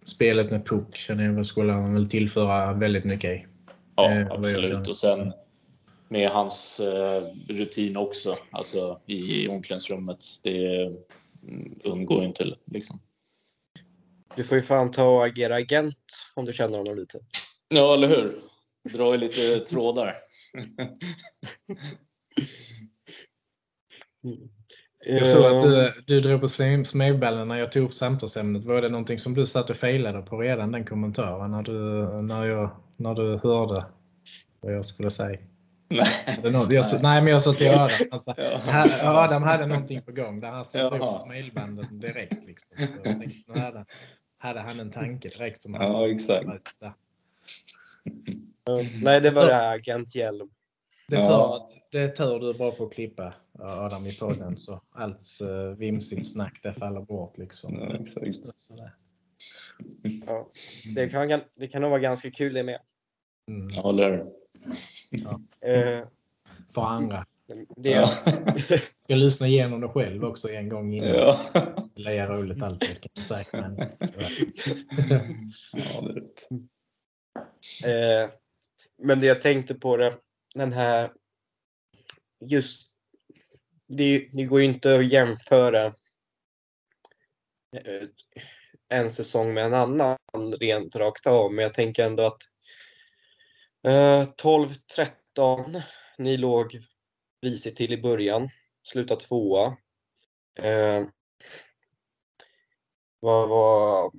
Spelet med puck känner jag skulle han väl tillföra väldigt mycket i. Ja, eh, absolut. Och sen med hans eh, rutin också, alltså i omklädningsrummet. Det mm, undgår inte liksom. Du får ju fan ta och agera agent om du känner honom lite. Ja, eller hur? Dra i lite trådar. Jag såg att du, du drog på smedballen när jag tog upp samtalsämnet. Var det någonting som du satt och failade på redan, den kommentaren, när du, när jag, när du hörde vad jag skulle säga? Nej. Något, jag, nej. nej, men jag sa till Adam. Alltså, ja. Adam hade någonting på gång där han satte upp smilbanden direkt. Liksom. Så jag tänkte, nu hade, hade han en tanke direkt. Som ja, exakt. Nej, det var det här Agent Hjelm. Det är ja. det tur du är bra på att klippa Adam i podden så allt uh, vimsigt snack det faller bort liksom. Ja, exakt. Ja, det, kan, det kan nog vara ganska kul det med. Mm. Ja, eller ja. uh, För andra. Det ja. Ska lyssna igenom det själv också en gång innan. Ja. Det är roligt alltid kan jag säga. Men, ja, det är. Eh, men det jag tänkte på det, den här just det, det går ju inte att jämföra eh, en säsong med en annan rent rakt av, men jag tänker ändå att eh, 12-13, ni låg risigt till i början, slutade tvåa. Eh, vad var,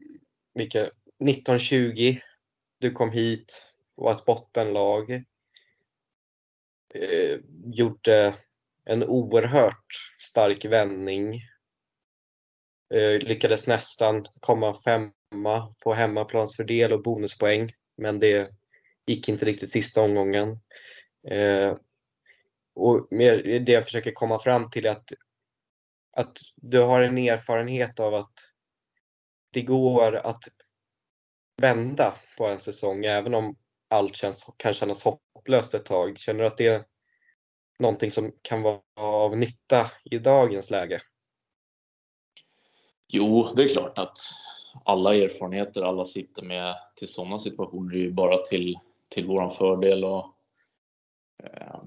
vilka, 1920, du kom hit, var ett bottenlag. Eh, gjorde en oerhört stark vändning. Eh, lyckades nästan komma femma, på hemmaplansfördel och bonuspoäng, men det gick inte riktigt sista omgången. Eh, och det jag försöker komma fram till är att, att du har en erfarenhet av att det går att vända på en säsong även om allt känns, kan kännas hopplöst ett tag. Känner du att det är någonting som kan vara av nytta i dagens läge? Jo, det är klart att alla erfarenheter alla sitter med till sådana situationer är ju bara till, till våran fördel och eh,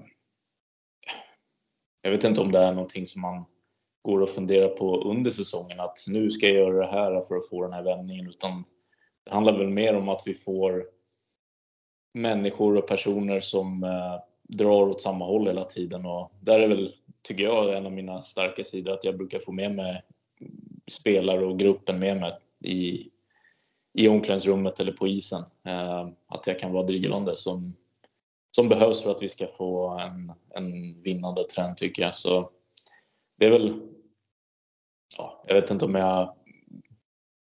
jag vet inte om det är någonting som man går och funderar på under säsongen att nu ska jag göra det här för att få den här vändningen utan det handlar väl mer om att vi får människor och personer som eh, drar åt samma håll hela tiden och där är väl, tycker jag, en av mina starka sidor att jag brukar få med mig spelare och gruppen med mig i, i omklädningsrummet eller på isen. Eh, att jag kan vara drivande som, som behövs för att vi ska få en, en vinnande trend tycker jag. Så det är väl, ja, jag vet inte om jag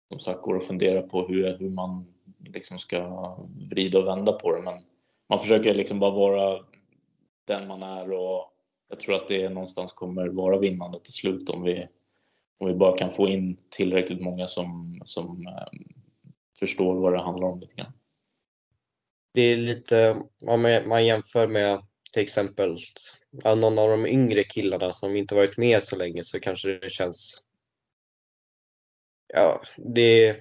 som sagt går och funderar på hur, hur man liksom ska vrida och vända på det. Men man försöker liksom bara vara den man är och jag tror att det någonstans kommer vara vinnande till slut om vi, om vi bara kan få in tillräckligt många som, som eh, förstår vad det handlar om lite grann. Det är lite, om man jämför med till exempel någon av de yngre killarna som inte varit med så länge så kanske det känns ja, det,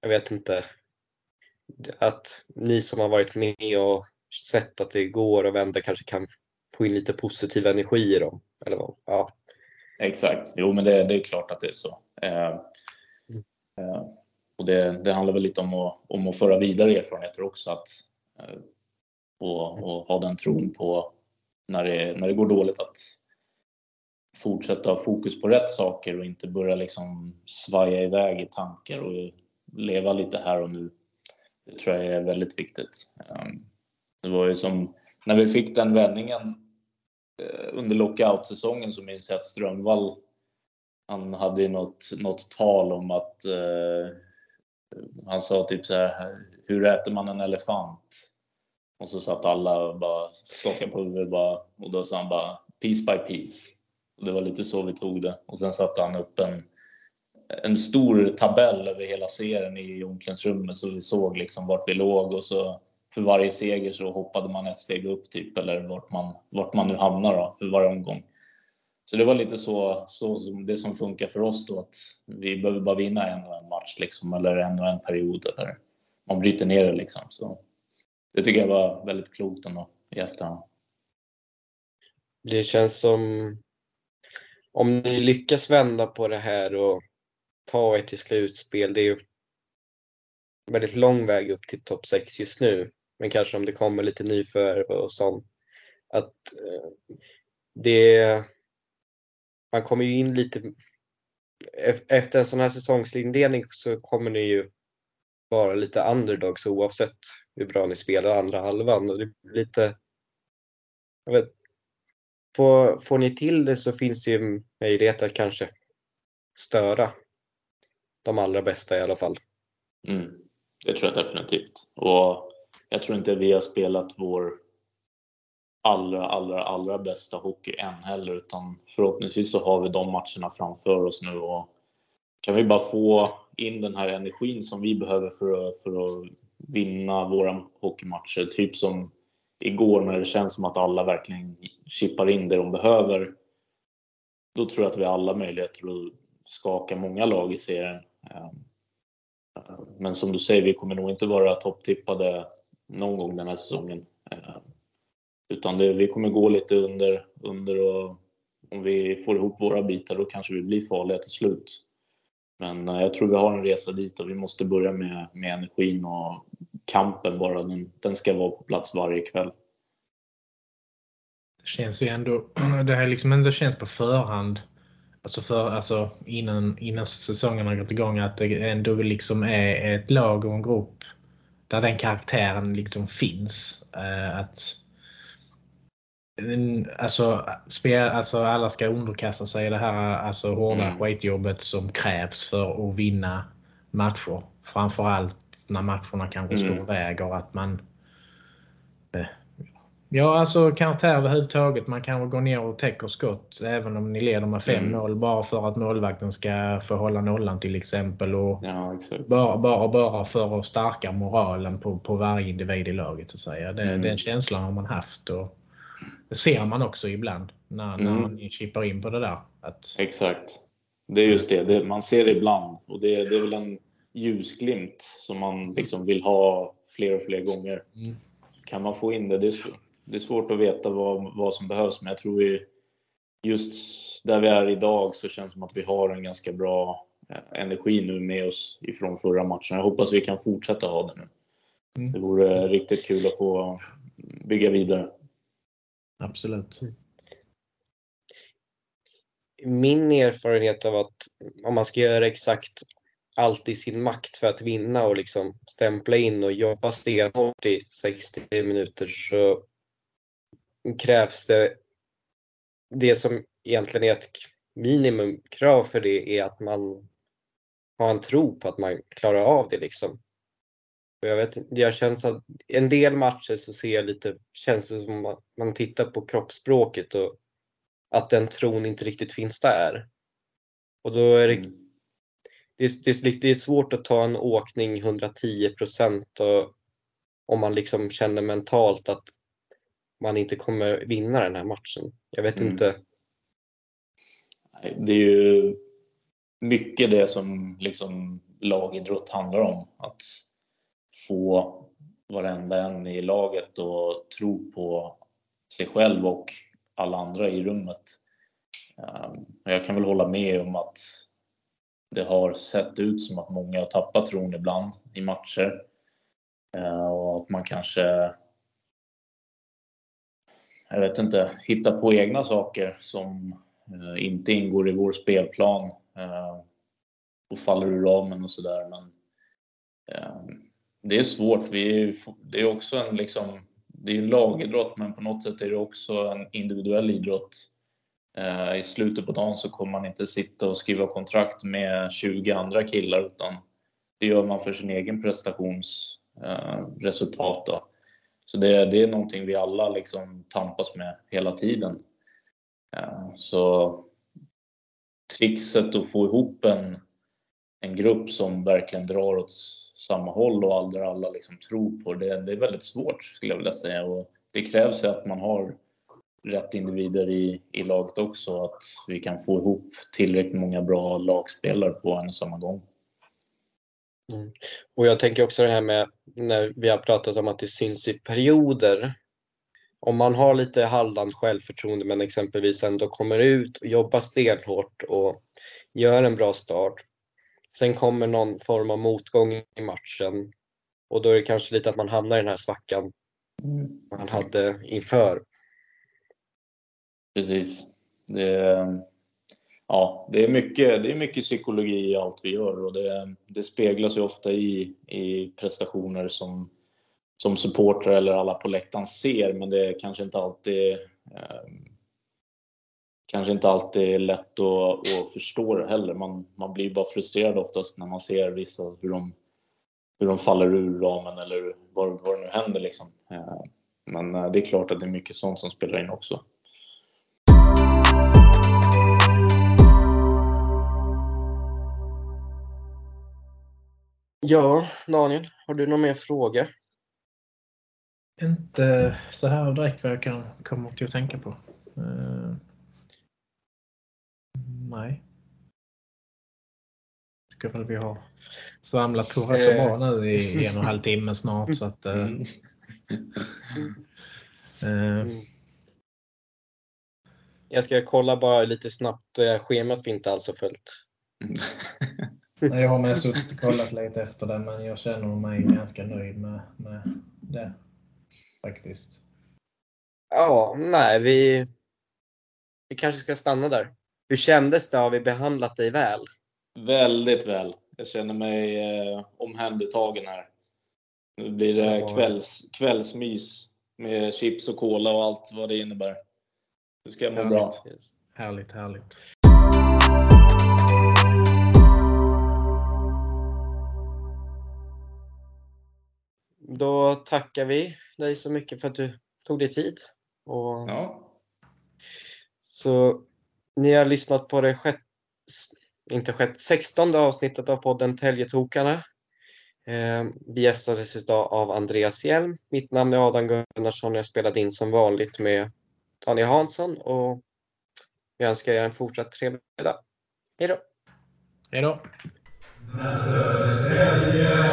jag vet inte, att ni som har varit med och sett att det går och vända kanske kan få in lite positiv energi i dem. Eller vad? Ja. Exakt, jo men det, det är klart att det är så. Eh, mm. eh, och det, det, handlar väl lite om att, om att föra vidare erfarenheter också. Att, eh, och, och, ha den tron på när det, när det går dåligt att fortsätta ha fokus på rätt saker och inte börja liksom svaja iväg i tankar och leva lite här och nu. Det tror jag är väldigt viktigt. Ehm, det var ju som när vi fick den vändningen eh, Eh, under lockout-säsongen så minns jag att Strömvall han hade något, något tal om att eh, han sa typ så här, hur äter man en elefant? Och så satt alla och bara skakade på huvudet bara, och då sa han bara piece by piece. Och det var lite så vi tog det. Och sen satte han upp en, en stor tabell över hela serien i omklädningsrummet så vi såg liksom vart vi låg och så för varje seger så hoppade man ett steg upp typ eller vart man, vart man nu hamnar då för varje omgång. Så det var lite så, så som det som funkar för oss då att vi behöver bara vinna en och en match liksom eller en och en period eller man bryter ner det liksom. Så det tycker jag var väldigt klokt ändå i efterhand. Det känns som om ni lyckas vända på det här och ta er till slutspel, det är ju väldigt lång väg upp till topp 6 just nu. Men kanske om det kommer lite nyförvärv och sånt. Att eh, det... Man kommer ju in lite... Efter en sån här säsongsinledning så kommer ni ju vara lite underdogs oavsett hur bra ni spelar andra halvan. Och det blir lite... Jag vet, får, får ni till det så finns det ju möjlighet att kanske störa de allra bästa i alla fall. Mm, det tror jag definitivt. Och jag tror inte vi har spelat vår allra, allra, allra bästa hockey än heller, utan förhoppningsvis så har vi de matcherna framför oss nu och kan vi bara få in den här energin som vi behöver för att, för att vinna våra hockeymatcher, typ som igår när det känns som att alla verkligen chippar in det de behöver. Då tror jag att vi har alla möjligheter att skaka många lag i serien. Ehm, men som du säger, vi kommer nog inte vara topptippade någon gång den här säsongen. Eh, utan det, vi kommer gå lite under, under och om vi får ihop våra bitar då kanske vi blir farliga till slut. Men eh, jag tror vi har en resa dit och vi måste börja med, med energin och kampen bara. Den, den ska vara på plats varje kväll. Det känns ju ändå, det har liksom ändå känt på förhand, alltså, för, alltså innan, innan säsongen har gått igång, att det ändå liksom är ett lag och en grupp där den karaktären liksom finns. Eh, att Alltså, spel, alltså alla ska underkasta sig det här alltså, hårda mm. skitjobbet som krävs för att vinna matcher. Framförallt när matcherna kanske mm. står och att man... Ja, alltså karaktär överhuvudtaget. Man kan gå ner och täcka skott även om ni leder med 5-0 mm. bara för att målvakten ska få hålla nollan till exempel. Och ja, bara, bara, bara för att stärka moralen på, på varje individ i laget. Så att säga. Det, mm. Den känslan har man haft. Och, det ser man också ibland när, när mm. man chippar in på det där. Att... Exakt. Det är just det. det man ser det ibland och det, det, är väl en ljusglimt som man liksom vill ha fler och fler gånger. Mm. Kan man få in det? Det är, det är svårt att veta vad, vad som behövs men jag tror vi just där vi är idag så känns det som att vi har en ganska bra eh, energi nu med oss ifrån förra matchen. Jag hoppas vi kan fortsätta ha det nu. Mm. Det vore riktigt kul att få bygga vidare. Absolut. Min erfarenhet av att om man ska göra exakt allt i sin makt för att vinna och liksom stämpla in och jobba stenhårt i 60 minuter så krävs det det som egentligen är ett minimumkrav för det är att man har en tro på att man klarar av det liksom. Jag vet jag känns att en del matcher så ser jag lite, känns det som att man tittar på kroppsspråket och att den tron inte riktigt finns där. Och då är det, mm. det, är, det är svårt att ta en åkning 110 procent om man liksom känner mentalt att man inte kommer vinna den här matchen. Jag vet mm. inte. Det är ju mycket det som liksom lagidrott handlar om. Att få varenda en i laget att tro på sig själv och alla andra i rummet. Ehm, jag kan väl hålla med om att det har sett ut som att många har tappat tron ibland i matcher. Ehm, och att man kanske, jag vet inte, hitta på egna saker som eh, inte ingår i vår spelplan eh, och faller ur ramen och sådär. Men eh, det är svårt. Vi är, det är också en liksom, det är lagidrott men på något sätt är det också en individuell idrott. Eh, I slutet på dagen så kommer man inte sitta och skriva kontrakt med 20 andra killar utan det gör man för sin egen prestationsresultat. Eh, så det, det är någonting vi alla liksom tampas med hela tiden. Eh, så trixet att få ihop en en grupp som verkligen drar åt samma håll och alla, alla liksom tror på det. Det är väldigt svårt skulle jag vilja säga och det krävs ju att man har rätt individer i, i laget också, att vi kan få ihop tillräckligt många bra lagspelare på en och samma gång. Mm. Och jag tänker också det här med när vi har pratat om att det syns i perioder. Om man har lite halvdant självförtroende men exempelvis ändå kommer ut och jobbar stenhårt och gör en bra start Sen kommer någon form av motgång i matchen och då är det kanske lite att man hamnar i den här svackan mm. man hade inför. Precis. Det ja, det är, mycket, det är mycket psykologi i allt vi gör och det, det speglas ju ofta i, i prestationer som, som supportrar eller alla på läktaren ser men det är kanske inte alltid eh, kanske inte alltid är lätt att, att förstå det heller. Man, man blir bara frustrerad oftast när man ser vissa hur de, hur de faller ur ramen eller vad, vad det nu händer. Liksom. Ehm, eh, men det är klart att det är mycket sånt som spelar in också. Ja, Daniel, har du någon mer fråga? Inte så här direkt vad jag kan komma till att tänka på. Eh, Nej. Tycker väl vi har svamlat på rätt så bra nu i en och en halv timme snart. Så att, uh, uh, jag ska kolla bara lite snabbt schemat vi inte alls har följt. Jag har med suttit och kollat lite efter det, men jag känner mig ganska nöjd med, med det. Faktiskt. Ja, nej, vi, vi kanske ska stanna där. Hur kändes det? Har vi behandlat dig väl? Väldigt väl. Jag känner mig eh, omhändertagen här. Nu blir det kvälls, kvällsmys med chips och cola och allt vad det innebär. Nu ska jag må bra. Härligt, härligt. Då tackar vi dig så mycket för att du tog dig tid. Och Ja. Så ni har lyssnat på det sjätte, inte sjätte, sextonde avsnittet av podden Täljetokarna. Eh, vi gästades idag av Andreas Hjelm. Mitt namn är Adam Gunnarsson. Jag spelade in som vanligt med Daniel Hansson och jag önskar er en fortsatt trevlig dag. Hej då! Hej då! Södertälje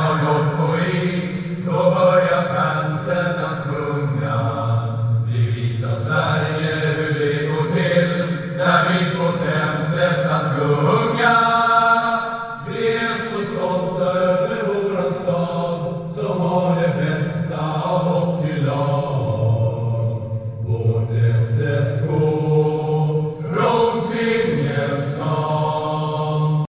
Gloria Pansena.